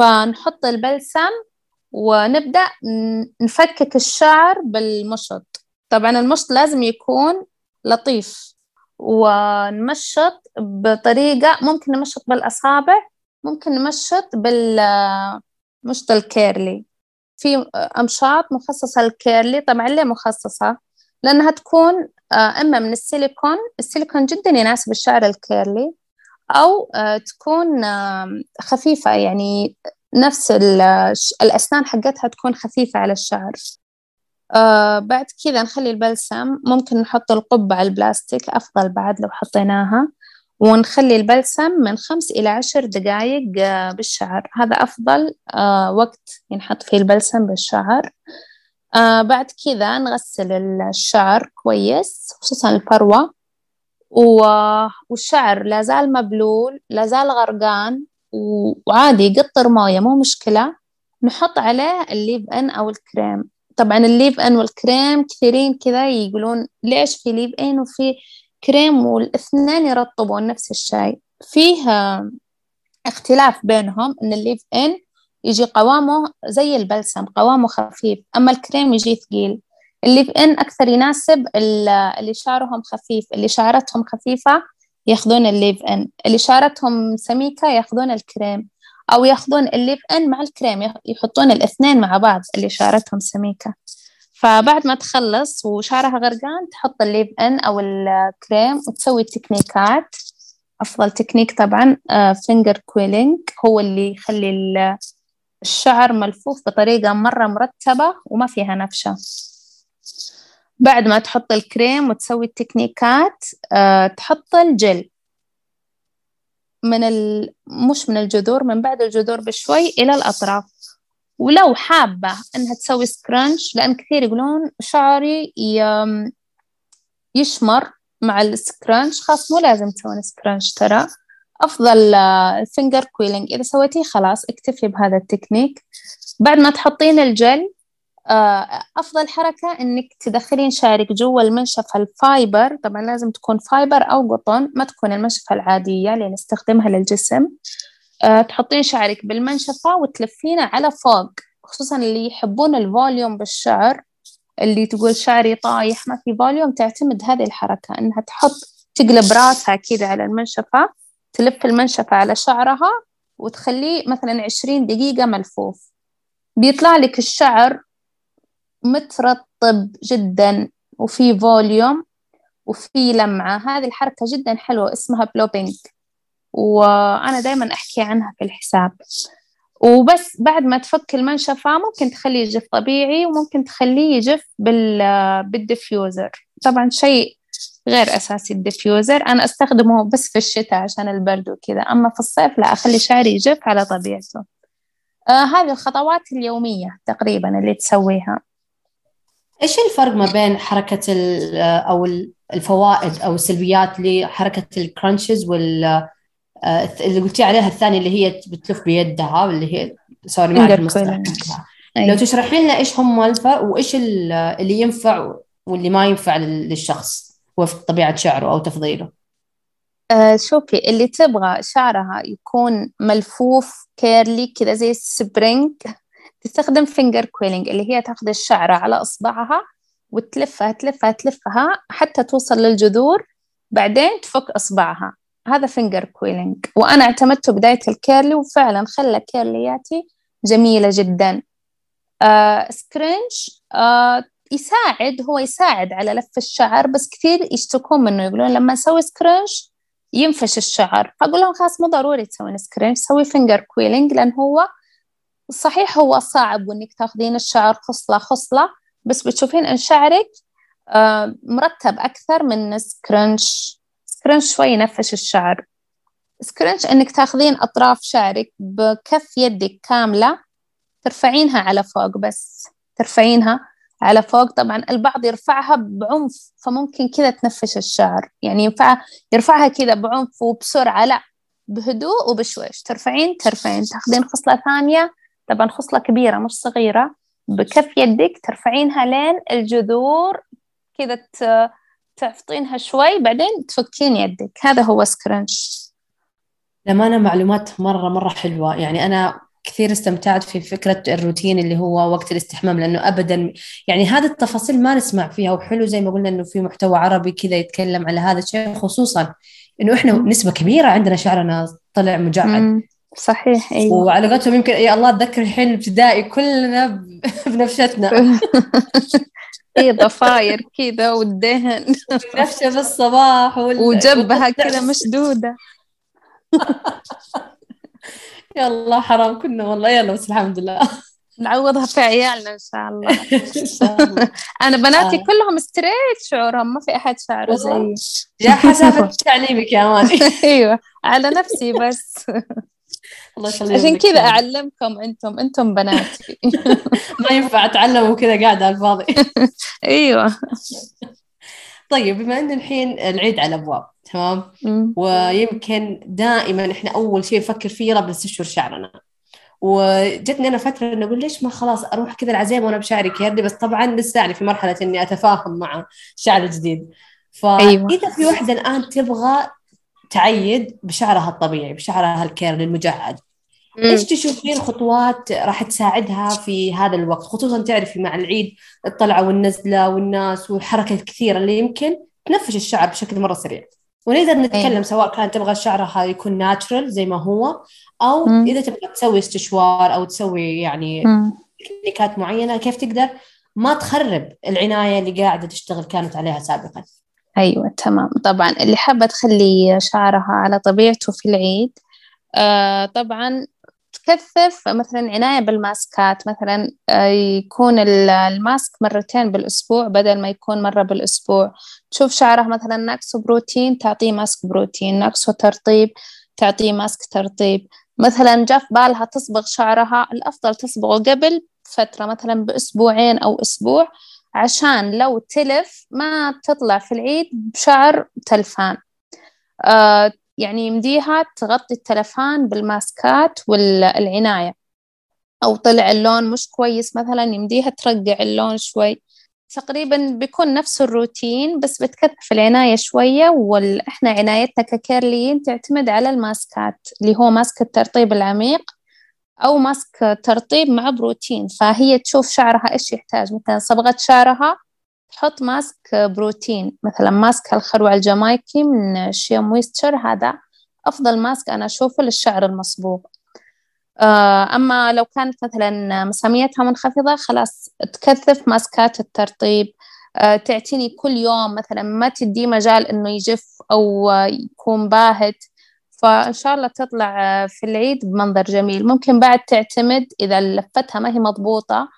فنحط البلسم ونبدأ نفكك الشعر بالمشط. طبعا المشط لازم يكون لطيف ونمشط بطريقة ممكن نمشط بالأصابع ممكن نمشط بالمشط ال curly. في أمشاط مخصصة لل curly طبعا ليه مخصصة؟ لأنها تكون آه، إما من السيليكون السيليكون جدا يناسب الشعر ال curly أو آه، تكون خفيفة يعني نفس الأسنان حقتها تكون خفيفة على الشعر. آه بعد كذا نخلي البلسم ممكن نحط القبعة البلاستيك أفضل بعد لو حطيناها. ونخلي البلسم من خمس إلى عشر دقايق آه بالشعر. هذا أفضل وقت ينحط فيه البلسم بالشعر. بعد كذا نغسل الشعر كويس خصوصا الفروة. والشعر لازال مبلول لازال غرقان وعادي يقطر موية مو مشكلة. نحط عليه ال leave-in أو الكريم. طبعا ال leave-in والكريم كثيرين كذا يقولون ليش في leave-in وفي كريم والإثنين يرطبون نفس الشيء. فيه اختلاف بينهم إن ال leave-in يجي قوامه زي البلسم قوامه خفيف أما الكريم يجي ثقيل. ال leave-in أكثر يناسب اللي شعرهم خفيف اللي شعرتهم خفيفة ياخذون ال leave-in اللي شعرتهم سميكة ياخذون الكريم أو ياخذون ال leave-in مع الكريم يحطون الاثنين مع بعض اللي شعرتهم سميكة. فبعد ما تخلص وشعرها غرقان تحط ال leave-in أو الكريم وتسوي التكنيكات أفضل تكنيك طبعا finger آه، coiling هو اللي يخلي الشعر ملفوف بطريقة مرة مرتبة وما فيها نفشة. بعد ما تحط الكريم وتسوي التكنيكات أه تحط الجل من ال... مش من الجذور من بعد الجذور بشوي إلى الأطراف. ولو حابة إنها تسوي scrunch لأن كثير يقولون شعري يكشر مع ال scrunch. خلاص مو لازم تسوين scrunch ترى. أفضل ال finger coiling إذا سويتيه خلاص اكتفي بهذا التكنيك. بعد ما تحطين الجل آه، أفضل حركة إنك تدخلين شعرك جوا المنشفة ال fiber. طبعا لازم تكون fiber أو قطن ما تكون المنشفة العادية اللي نستخدمها للجسم. آه، تحطين شعرك بالمنشفة وتلفينه على فوق خصوصا اللي يحبون ال volume بالشعر. اللي تقول شعري طايح ما في volume تعتمد هذه الحركة إنها تحط تقلب راسها كذا على المنشفة تلف المنشفة على شعرها وتخليه مثلا عشرين دقيقة ملفوف. بيطلع لك الشعر مترطب جدا وفي volume وفي لمعة. هذه الحركة جدا حلوة اسمها plopping. وأنا دايما أحكي عنها في الحساب. وبس بعد ما تفك المنشفة ممكن تخليه يجف طبيعي وممكن تخليه يجف بال بال diffuser. طبعا شيء غير أساسي ال diffuser. أنا أستخدمه بس في الشتاء عشان البرد وكذا. أما في الصيف لا أخلي شعري يجف على طبيعته. آه هذه الخطوات اليومية تقريبا اللي تسويها. إيش الفرق ما بين حركة أو الفوائد أو السلبيات لحركة ال scrunches وال آه، اللي قلتي عليها الثانية اللي هي بتلف بيدها اللي هي sorry ما أعرف لو أيوة. تشرحي لنا إيش هم الفرق وإيش اللي ينفع واللي ما ينفع للشخص وفق طبيعة شعره أو تفضيله. آه شوفي اللي تبغى شعرها يكون ملفوف curly كذا زي ال spring تستخدم finger coiling اللي هي تاخذ الشعرة على إصبعها وتلفها تلفها تلفها حتى توصل للجذور بعدين تفك إصبعها. هذا finger coiling وأنا اعتمدته بداية ال curly وفعلا خلى curlyاتي جميلة جدا. آه scrunch آه يساعد هو يساعد على لف الشعر بس كثير يشتكون منه. يقولون لما نسوي scrunch ينفش الشعر. فأقول لهم خلاص مو ضروري تسوين scrunch سوي finger coiling لأن هو صحيح هو صعب وإنك تاخذين الشعر خصلة خصلة بس بتشوفين إن شعرك آه، مرتب أكثر من scrunch. scrunch شوي ينفش الشعر. scrunch إنك تاخذين أطراف شعرك بكف يدك كاملة ترفعينها على فوق بس. ترفعينها على فوق. طبعا البعض يرفعها بعنف فممكن كذا تنفش الشعر. يعني ينفع يرفعها كذا بعنف وبسرعة لا بهدوء وبشويش. ترفعين ترفعين. تاخذين خصلة ثانية طبعا خصلة كبيرة مش صغيرة. بكف يدك ترفعينها لين الجذور كذا تعفطينها شوي بعدين تفكين يدك. هذا هو سكرنش لما معلومات مرة مرة حلوة. يعني أنا كثير استمتعت في فكرة الروتين اللي هو وقت الاستحمام لأنه أبدا يعني هذه التفاصيل ما نسمع فيها. وحلو زي ما قلنا أنه في محتوى عربي كذا يتكلم على هذا الشيء خصوصا أنه إحنا نسبة كبيرة عندنا شعرنا طلع مجعد. صحيح أيوه. وعلى قولتهم يمكن يا الله اتذكر الحين ابتدائي كلنا <laughs> بنفشتنا. <laughs> اي ضفاير كذا والدهن. نفشه في الصباح وال... وجبهة كذا مشدودة. <laughs> يلا حرام كنا والله. يلا بس الحمد لله. نعوضها في عيالنا إن شاء الله, إن شاء الله. أنا بناتي آه. كلهم ستريت شعورهم ما في أحد شعره زي. يا حسب تعليمك يا ماني. أيوه على نفسي بس. الله يخليك عشان كذا أعلمكم أنتم أنتم بناتي. <laughs> ما ينفع اتعلم وكذا قاعدة على الفاضي. <laughs> أيوه. طيب بما إن الحين العيد على الأبواب تمام؟ ويمكن دائما إحنا أول شيء نفكر فيه يلا بنستشعر شعرنا. وجتني أنا فترة إنه أقول ليش ما خلاص أروح كذا العزيمة وأنا بشعري كيردي بس طبعا لساني في مرحلة إني أتفاهم مع الشعر الجديد فإذا أيوة. في وحده الآن تبغى تعيد بشعرها الطبيعي بشعرها الكيرل المجعد. إيش تشوفين خطوات راح تساعدها في هذا الوقت؟ خصوصا تعرفي مع العيد الطلعة والنزلة والناس والحركة الكثيرة اللي يمكن تنفش الشعر بشكل مرة سريع. ونقدر نتكلم أيه. سواء كان تبغى شعرها يكون ناتشرال زي ما هو أو مم. إذا تبغى تسوي استشوار أو تسوي يعني تكنيكات معينة كيف تقدر ما تخرب العناية اللي قاعدة تشتغل كانت عليها سابقا؟ أيوة تمام. طبعا اللي حابة تخلي شعرها على طبيعته في العيد آه طبعا تكثف مثلا عناية بالماسكات مثلا آه يكون الماسك مرتين بالأسبوع بدل ما يكون مرة بالأسبوع. تشوف شعرها مثلا ناقصه بروتين تعطيه ماسك بروتين ناقصه ترطيب تعطيه ماسك ترطيب. مثلا جاء في بالها تصبغ شعرها الأفضل تصبغه قبل فترة مثلا بأسبوعين أو أسبوع عشان لو تلف ما تطلع في العيد بشعر تلفان. آه يعني يمديها تغطي التلفان بالماسكات والعناية. أو طلع اللون مش كويس مثلا يمديها ترقع اللون شوي. تقريبا بيكون نفس الروتين بس بتكثف العناية شوية وإحنا عنايتنا ككيرليين تعتمد على الماسكات اللي هو ماسك الترطيب العميق أو mask ترطيب مع بروتين فهي تشوف شعرها إيش يحتاج. مثلا صبغة شعرها تحط mask بروتين مثلا mask الخروع الجامايكي من شيا مويستشر هذا أفضل mask أنا أشوفه للشعر المصبوغ. آه، أما لو كانت مثلا مساميتها منخفضة خلاص تكثف maskات الترطيب. آه، تعتني كل يوم مثلا ما تدي مجال إنه يجف أو يكون باهت. فإن شاء الله تطلع في العيد بمنظر جميل. ممكن بعد تعتمد إذا لفتها ما هي مضبوطة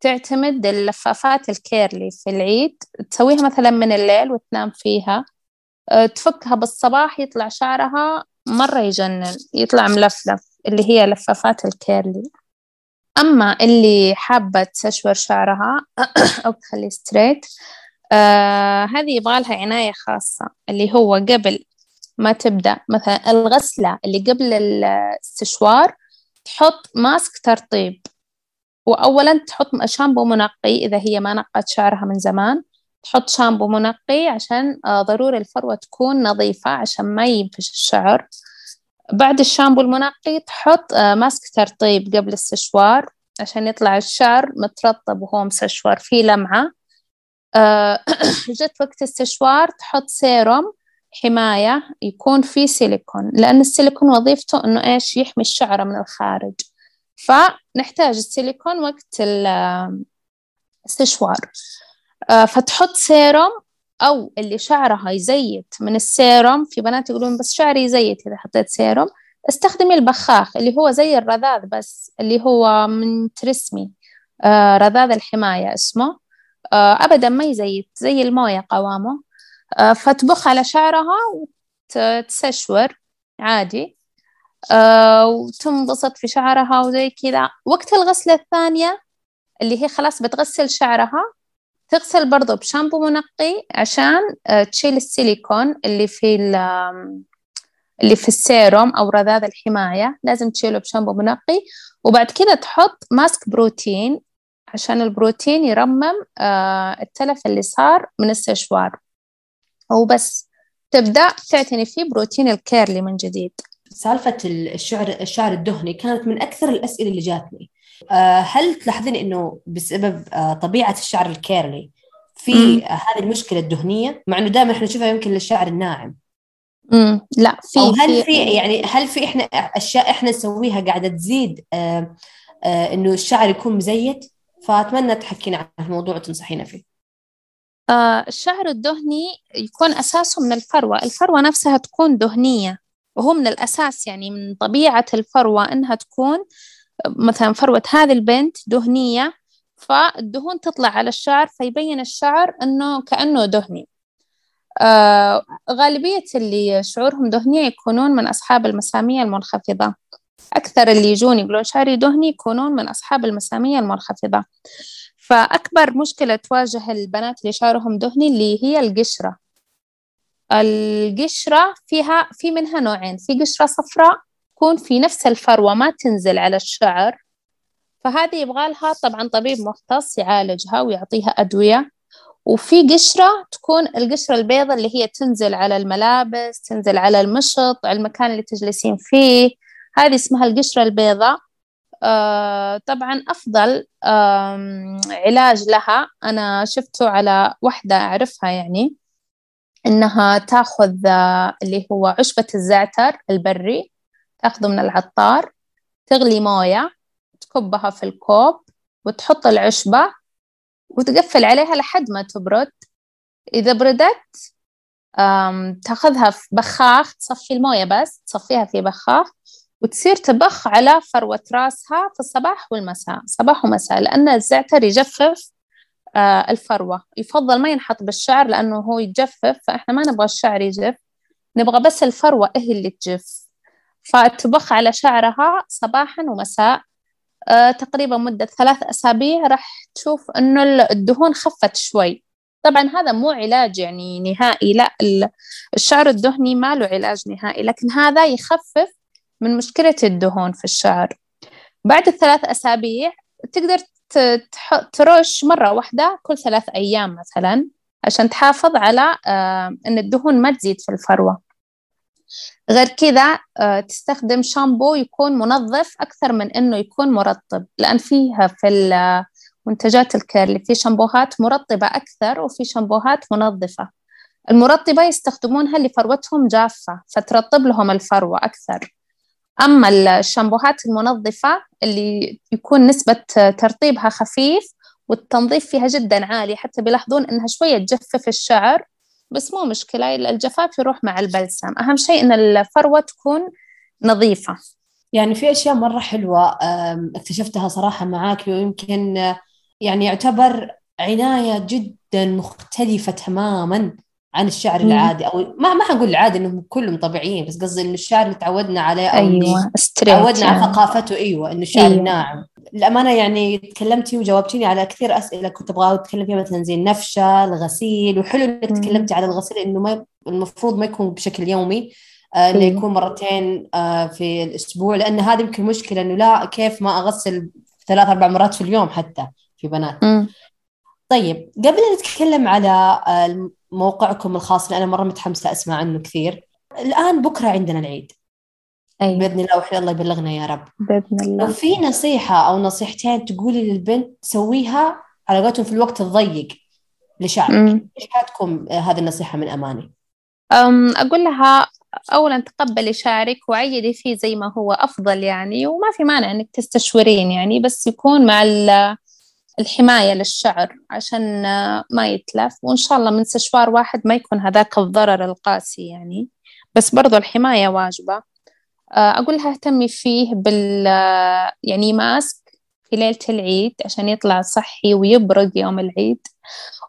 تعتمد اللفافات ال curly في العيد. تسويها مثلا من الليل وتنام فيها. آه، تفكها بالصباح يطلع شعرها مرة يجنن يطلع ملفلف اللي هي لفافات ال curly. أما اللي حابة تسشور شعرها <coughs> أو تخليه straight آه هذه يبغالها عناية خاصة اللي هو قبل ما تبدأ. مثلا الغسلة اللي قبل الاستشوار تحط ماسك ترطيب وأولا تحط شامبو منقي إذا هي ما نقت شعرها من زمان. تحط شامبو منقي عشان آه، ضروري الفروة تكون نظيفة عشان ما ينفش الشعر. بعد الشامبو المنقي تحط آه، ماسك ترطيب قبل السشوار عشان يطلع الشعر مترطب وهو مسشوار فيه لمعة. آه، <coughs> جا وقت السشوار تحط سيروم حماية يكون فيه سيليكون لأن السيليكون وظيفته إنه إيش؟ يحمي الشعرة من الخارج. فنحتاج السيليكون وقت الاستشوار آه، فتحط سيروم أو اللي شعرها يزيت من السيروم في بنات يقولون بس شعري يزيت إذا حطيت سيروم. استخدمي البخاخ اللي هو زي الرذاذ بس اللي هو من تريسمي. آه رذاذ الحماية اسمه. آه أبدا ما يزيت زي الموية قوامه. آه فتبخ على شعرها وتسشور عادي. آه وتنبسط في شعرها وزي كذا. وقت الغسلة الثانية اللي هي خلاص بتغسل شعرها تغسل برضو بشامبو منقي عشان آه، تشيل السيليكون اللي في اللي في السيروم أو رذاذ الحماية. لازم تشيله بشامبو منقي. وبعد كده تحط mask بروتين عشان البروتين يرمم التلف اللي صار من السشوار. وبس تبدأ تعتني فيه بروتين ال curly من جديد. سالفة الشعر الشعر الدهني كانت من أكثر الأسئلة اللي جاتني. آه، هل تلاحظين إنه بسبب آه، طبيعة الشعر ال curly في هذه المشكلة الدهنية؟ مع إنه دائما إحنا نشوفها يمكن للشعر الناعم. امم لا في أو هل في يعني هل في إحنا أشياء إحنا نسويها قاعدة تزيد آه آه إنه الشعر يكون مزيت؟ فأتمنى تحكينا عن الموضوع وتنصحينا فيه. آه الشعر الدهني يكون أساسه من الفروة. الفروة نفسها تكون دهنية وهو من الأساس يعني من طبيعة الفروة إنها تكون مثلا فروة هذه البنت دهنية فالدهون تطلع على الشعر فيبين الشعر إنه كأنه دهني. آه غالبية اللي شعورهم دهنية يكونون من أصحاب المسامية المنخفضة. أكثر اللي يجون يقولون شعري دهني يكونون من أصحاب المسامية المنخفضة. فأكبر مشكلة تواجه البنات اللي شعرهم دهني اللي هي القشرة. القشرة فيها في منها نوعين في قشرة صفراء تكون في نفس الفروة ما تنزل على الشعر. فهذه يبغى لها طبعا طبيب مختص يعالجها ويعطيها أدوية. وفي قشرة تكون القشرة البيضة اللي هي تنزل على الملابس تنزل على المشط على المكان اللي تجلسين فيه. هذه اسمها القشرة البيضاء. طبعا أفضل آه علاج لها. أنا شفته على واحدة أعرفها يعني إنها تأخذ آه اللي هو عشبة الزعتر البري تأخذه من العطار تغلي موية تكبها في الكوب وتحط العشبة وتقفل عليها لحد ما تبرد. إذا بردت تأخذها في بخاخ تصفي الموية بس تصفيها في بخاخ. وتصير تبخ على فروة راسها في الصباح والمساء صباح ومساء لأن الزعتر يجفف آه، الفروة. يفضل ما ينحط بالشعر لأنه هو يجفف فإحنا ما نبغى الشعر يجف نبغى بس الفروة هي اللي تجف. فتبخ على شعرها صباحا ومساء آه، تقريبا مدة ثلاث أسابيع راح تشوف إنه الدهون خفت شوي. طبعا هذا مو علاج يعني نهائي لا الشعر الدهني ما له علاج نهائي لكن هذا يخفف من مشكلة الدهون في الشعر. بعد الثلاث أسابيع تقدر ترش مرة واحدة كل ثلاث أيام مثلا عشان تحافظ على آه، أن الدهون ما تزيد في الفروة. غير كذا آه، تستخدم شامبو يكون منظف أكثر من إنه يكون مرطب لأن فيها في منتجات الكيرلي في شامبوهات مرطبة أكثر وفي شامبوهات منظفة. المرطبة يستخدمونها لفروتهم جافة فترطب لهم الفروة أكثر. أما الشامبوهات المنظفة اللي يكون نسبة ترطيبها خفيف والتنظيف فيها جدا عالي حتى بيلاحظون إنها شوية تجفف الشعر بس مو مشكلة الجفاف يروح مع البلسم. أهم شيء إن الفروة تكون نظيفة. يعني في أشياء مرة حلوة اكتشفتها صراحة معاك ويمكن يعني يعتبر عناية جدا مختلفة تماما. عن الشعر مم. العادي أو ما ما حنقول العادي إنهم كلهم طبيعيين بس قصدي إنه الشعر اللي تعودنا عليه أو أيوه تعودنا يعني. على ثقافته أيوه إنه الشعر أيوة. ناعم الامانه يعني تكلمتي وجاوبتيني على كثير أسئلة كنت أبغى اتكلم فيها مثلا زي النفشة الغسيل وحلو إنك تكلمتي على الغسيل إنه ما المفروض ما يكون بشكل يومي آه إنه يكون مرتين آه في الأسبوع لأن هذه يمكن مشكلة إنه لا كيف ما أغسل ثلاث أربع مرات في اليوم حتى في بنات مم. طيب قبل أن نتكلم على آه، موقعكم الخاص لأن أنا مرة متحمسة أسمع عنه كثير. الآن بكرة عندنا العيد. أيوة. بإذن الله وحي الله يبلغنا يا رب. بإذن الله. لو في نصيحة أو نصيحتين تقولي للبنت تسويها على قولتهم في الوقت الضيق لشعرك إيش حتكون هذه النصيحة من أماني؟ أم أقول لها أولا تقبلي شعرك وعيدي فيه زي ما هو أفضل يعني وما في مانع إنك تستشورين يعني بس يكون مع الحماية للشعر عشان ما يتلف. وإن شاء الله من سشوار واحد ما يكون هذاك الضرر القاسي يعني. بس برضو الحماية واجبة. آه، أقول لها أهتمي فيه بال يعني ماسك في ليلة العيد عشان يطلع صحي ويبرق يوم العيد.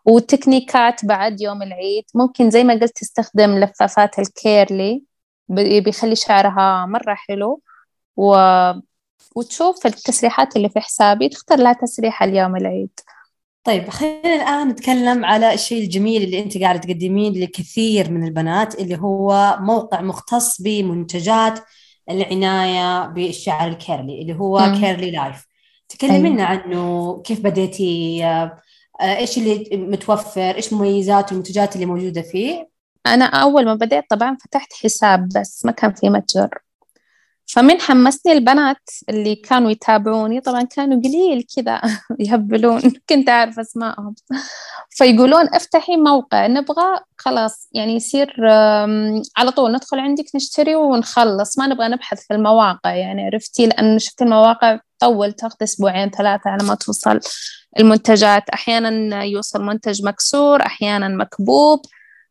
وتكنيكات بعد يوم العيد. ممكن زي ما قلت تستخدم لفافات ال curly بيخلي شعرها مرة حلو. و وتشوف التسريحات اللي في حسابي تختار لها تسريحة اليوم العيد طيب خلينا الآن نتكلم على الشيء الجميل اللي أنت قاعدة تقدمين لكثير من البنات اللي هو موقع مختص بمنتجات العناية بالشعر ال curly اللي هو م. كيرلي لايف تكلمينا أيوة. عنه كيف بديتي آه، إيش اللي متوفر إيش مميزات المنتجات اللي موجودة فيه أنا أول ما بديت طبعا فتحت حساب بس ما كان في متجر فمن حمسني البنات اللي كانوا يتابعوني طبعا كانوا قليل كذا <laughs> يهبلون كنت أعرف أسمائهم. فيقولون افتحي موقع نبغى خلاص يعني يصير على طول ندخل عندك نشتري ونخلص ما نبغى نبحث في المواقع يعني عرفتي؟ لأن شفت المواقع تطول تاخذ أسبوعين ثلاثة على ما توصل. المنتجات أحيانا يوصل منتج مكسور أحيانا مكبوب.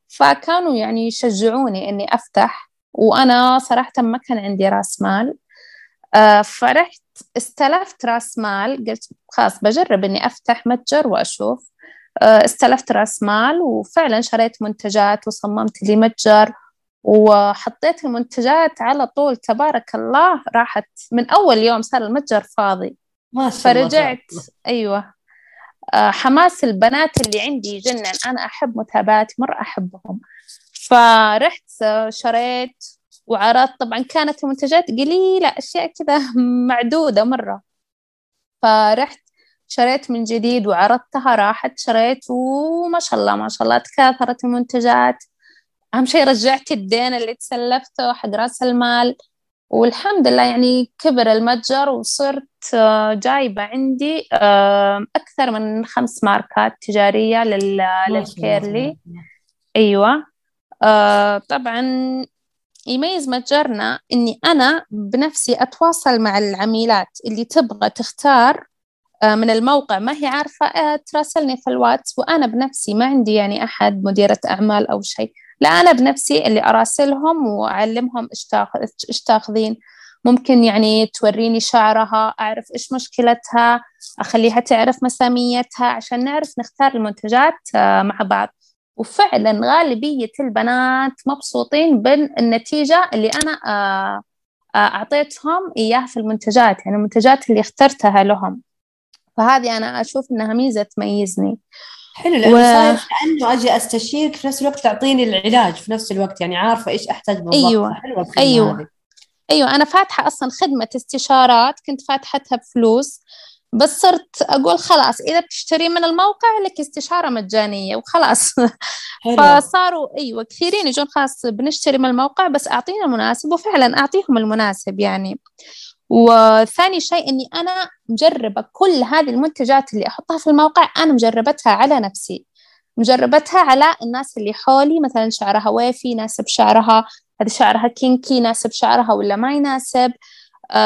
فكانوا يعني يشجعوني إني أفتح. وأنا صراحة ما كان عندي رأس مال. آه، فرحت استلفت رأس مال قلت خلاص بجرب إني أفتح متجر وأشوف. آه، استلفت رأس مال وفعلا شريت منتجات وصممت لي متجر وحطيت المنتجات على طول. تبارك الله راحت من أول يوم صار المتجر فاضي. ما شاء الله فرجعت أيوة. آه، حماس البنات اللي عندي يجنن أنا أحب متابعتي مرة أحبهم. فرحت شريت وعرضت. طبعا كانت المنتجات قليلة أشياء كذا معدودة مرة. فرحت شريت من جديد وعرضتها راحت شريت وما شاء الله ما شاء الله تكاثرت المنتجات. أهم شيء رجعت الدين اللي تسلفته حق رأس المال. والحمد لله يعني كبر المتجر وصرت آه، جايبة عندي أكثر من خمس ماركات تجارية للكيرلي. أيوة. آه طبعا يميز متجرنا إني أنا بنفسي أتواصل مع العميلات اللي تبغى تختار آه من الموقع. ما هي عارفة آه تراسلني في الواتس وأنا بنفسي ما عندي يعني أحد مديرة أعمال أو شيء. لا أنا بنفسي اللي أراسلهم وأعلمهم إيش تاخذين. ممكن يعني توريني شعرها أعرف إيش مشكلتها أخليها تعرف مساميتها عشان نعرف نختار المنتجات مع بعض. وفعلا غالبية البنات مبسوطين بالنتيجة اللي أنا آه أعطيتهم إياه في المنتجات يعني المنتجات اللي اخترتها لهم. فهذه أنا أشوف إنها ميزة تميزني. حلو لأنه و... صاير كانه أجي استشيرك في نفس الوقت تعطيني العلاج في نفس الوقت يعني عارفة إيش أحتاج بالضبط. أيوه حلوة أيوه. هذه. أيوه أنا فاتحة أصلا خدمة استشارات كنت فاتحتها بفلوس. بس صرت أقول خلاص إذا بتشتري من الموقع لك استشارة مجانية وخلاص. <laughs> فصاروا أيوه كثيرين يجون خلاص بنشتري من الموقع بس أعطينا المناسب وفعلا أعطيهم المناسب يعني. وثاني شيء إني أنا مجربة كل هذه المنتجات اللي أحطها في الموقع أنا مجربتها على نفسي. مجربتها على الناس اللي حولي مثلا شعرها ويفي يناسب شعرها هذا شعرها كينكي يناسب شعرها ولا ما يناسب.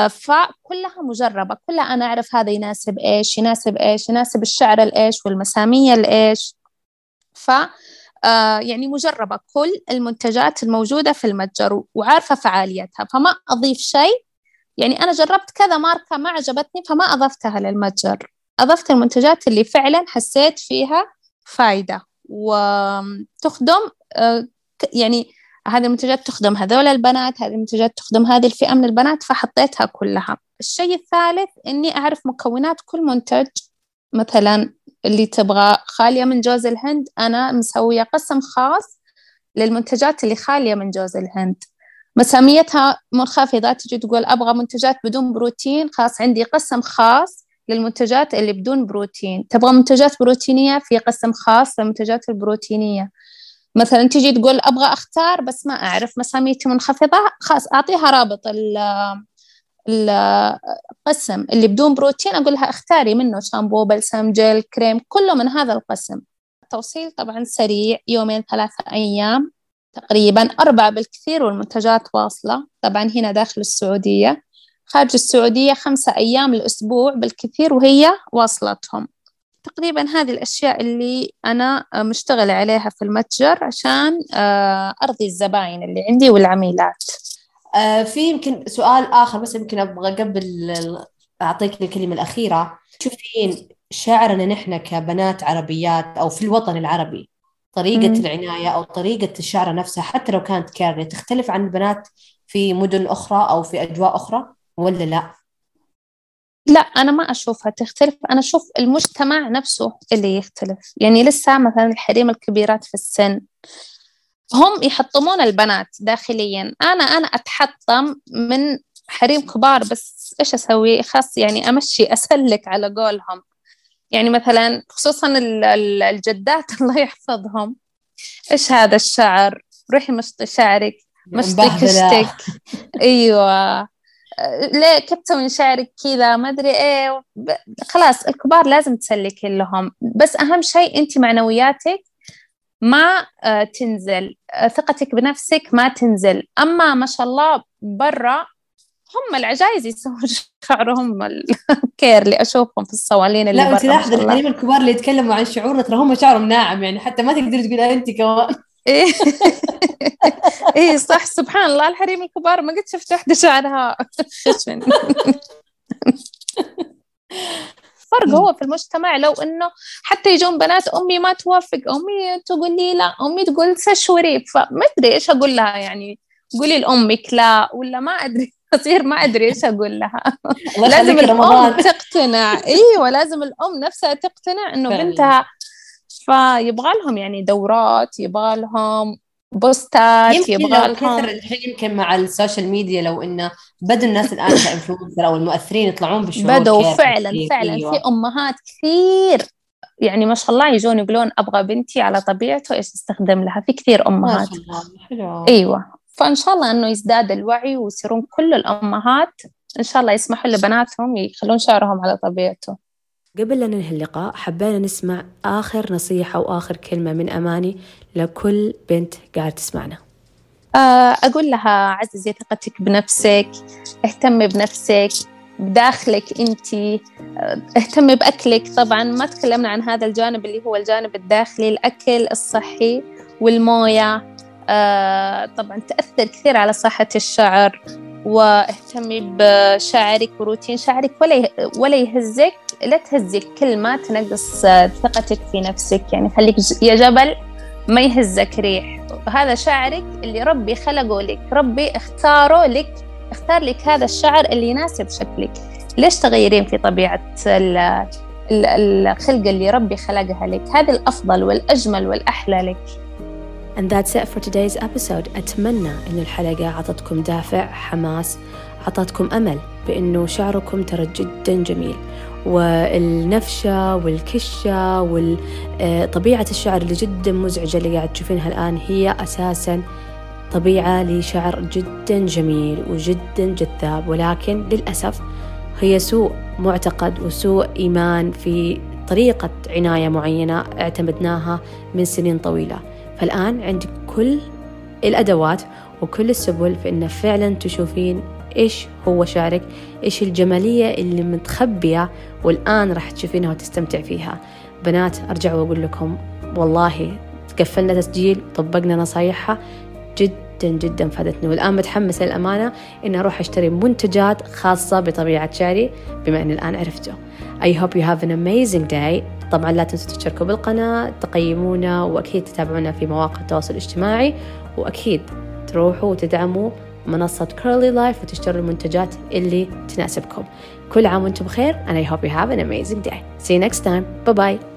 فكلها مجربة. كلها أنا أعرف هذا يناسب إيش يناسب إيش يناسب الشعر الإيش والمسامية الإيش. ف آه يعني مجربة كل المنتجات الموجودة في المتجر وعارفة فعاليتها. فما أضيف شيء. يعني أنا جربت كذا ماركة ما عجبتني فما أضفتها للمتجر. أضفت المنتجات اللي فعلا حسيت فيها فايدة. وتخدم آه، يعني هذه المنتجات تخدم هذول البنات هذه المنتجات تخدم هذه الفئة من البنات فحطيتها كلها. الشيء الثالث إني أعرف مكونات كل منتج مثلا اللي تبغى خالية من جوز الهند أنا مسوية قسم خاص للمنتجات اللي خالية من جوز الهند. مساميتها منخفضة تجي تقول أبغى منتجات بدون بروتين خاص عندي قسم خاص للمنتجات اللي بدون بروتين. تبغى منتجات بروتينية في قسم خاص للمنتجات البروتينية. مثلا تجي تقول أبغى أختار بس ما أعرف مساميتي منخفضة خلاص أعطيها رابط القسم اللي بدون بروتين أقول لها اختاري منه شامبو بلسم جل كريم كله من هذا القسم. التوصيل طبعا سريع يومين ثلاثة أيام تقريبا أربعة بالكثير والمنتجات واصلة. طبعا هنا داخل السعودية. خارج السعودية خمسة أيام الأسبوع بالكثير وهي واصلتهم. تقريبا هذه الأشياء اللي أنا مشتغلة عليها في المتجر عشان آه، أرضي الزباين اللي عندي والعميلات آه، في يمكن سؤال آخر بس يمكن أبغى قبل أعطيك الكلمة الأخيرة شوفين شعرنا نحن كبنات عربيات أو في الوطن العربي طريقة مم. العناية أو طريقة الشعر نفسها حتى لو كانت كارية تختلف عن البنات في مدن أخرى أو في أجواء أخرى ولا لا؟ لا أنا ما أشوفها تختلف. أنا أشوف المجتمع نفسه اللي يختلف. يعني لسه مثلا الحريم الكبيرات في السن هم يحطمون البنات داخليا. أنا أنا أتحطم من حريم كبار بس إيش أسوي؟ خاص يعني أمشي أسلك على قولهم. يعني مثلا خصوصا الجدات <laughs> الله يحفظهم. إيش هذا الشعر؟ روحي مشطي شعرك. مشطي كشتك أيوة. ليه كيف تسوين شعرك كذا؟ ما أدري إيه. خلاص الكبار لازم تسلكي لهم. بس أهم شيء انت معنوياتك ما آه، تنزل. آه، ثقتك بنفسك ما تنزل. أما ما شاء الله برا هم العجايز يسوون <laughs> شعرهم الكير اللي أشوفهم في الصوالين اللي لا انت لاحظي الحريم الكبار اللي يتكلموا عن شعورنا ترى هم شعرهم ناعم يعني حتى ما تقدري تقولي انت كمان. إيه. <laughs> إيه صح سبحان الله الحريم الكبار ما قد شفت وحدة شعرها خشن فرق هو في المجتمع لو إنه حتى يجون بنات أمي ما توافق أمي تقول لي لا أمي تقول سشوري. فما أدري إيش أقول لها يعني قولي لأمك لا ولا ما أدري. <laughs> أصير ما أدري إيش أقول لها. لازم الأم تقتنع. أيوه لازم الأم نفسها تقتنع إنه بنتها فيبغى لهم يعني دورات يبغى لهم بوستات يبغى لهم الحين يمكن مع ال social media لو انه بدوا الناس الآن <coughs> ك influencer أو المؤثرين يطلعون بشعور بدوا فعلا كثير. فعلا أيوة. في أمهات كثير يعني ما شاء الله يجون يقولون أبغى بنتي على طبيعته إيش أستخدم لها في كثير امهات ما شاء الله حلو أيوه فإن شاء الله إنه يزداد الوعي ويصيرون كل الأمهات إن شاء الله يسمحوا لبناتهم يخلون شعرهم على طبيعته قبل لا ننهي اللقاء حبينا نسمع آخر نصيحة وآخر كلمة من أماني لكل بنت قاعدة تسمعنا. آه، أقول لها عززي ثقتك بنفسك اهتمي بنفسك بداخلك أنت آه، اهتمي بأكلك. طبعا ما تكلمنا عن هذا الجانب اللي هو الجانب الداخلي الأكل الصحي والموية. آه، طبعا تأثر كثير على صحة الشعر واهتمي بشعرك وروتين شعرك ولا ولا يهزك لا تهزك كل ما تنقص ثقتك في نفسك يعني خليك يا جبل ما يهزك ريح. هذا شعرك اللي ربي خلقه لك ربي اختاره لك اختار لك هذا الشعر اللي يناسب شكلك. ليش تغيرين في طبيعة الخلقة اللي ربي خلقها لك؟ هذا الأفضل والأجمل والأحلى لك. And that's it for today's episode. أتمنى أن الحلقة عطتكم دافع حماس عطتكم أمل بأنه شعركم ترى جدا جميل. والنفشة والكشة وطبيعة الشعر اللي جدا مزعجة اللي قاعد تشوفينها الآن هي أساسا طبيعة لشعر جدا جميل وجدا جذاب. ولكن للأسف هي سوء معتقد وسوء إيمان في طريقة عناية معينة اعتمدناها من سنين طويلة. فالآن عندك كل الأدوات وكل السبل في أن فعلا تشوفين إيش هو شعرك إيش الجمالية اللي متخبية والآن راح تشوفينها وتستمتع فيها. بنات أرجع وأقول لكم والله قفلنا تسجيل طبقنا نصايحها جدا جدا فادتني. والآن متحمسة للأمانة إني أروح أشتري منتجات خاصة بطبيعة شعري بما إني الآن عرفته. I hope you have an amazing day. طبعا لا تنسوا تشتركوا بالقناة تقيمونا وأكيد تتابعونا في مواقع التواصل الاجتماعي وأكيد تروحوا وتدعموا منصة Curly Life وتشتروا المنتجات اللي تناسبكم. كل عام وأنتم بخير and I hope you have an amazing day. See you next time. Bye bye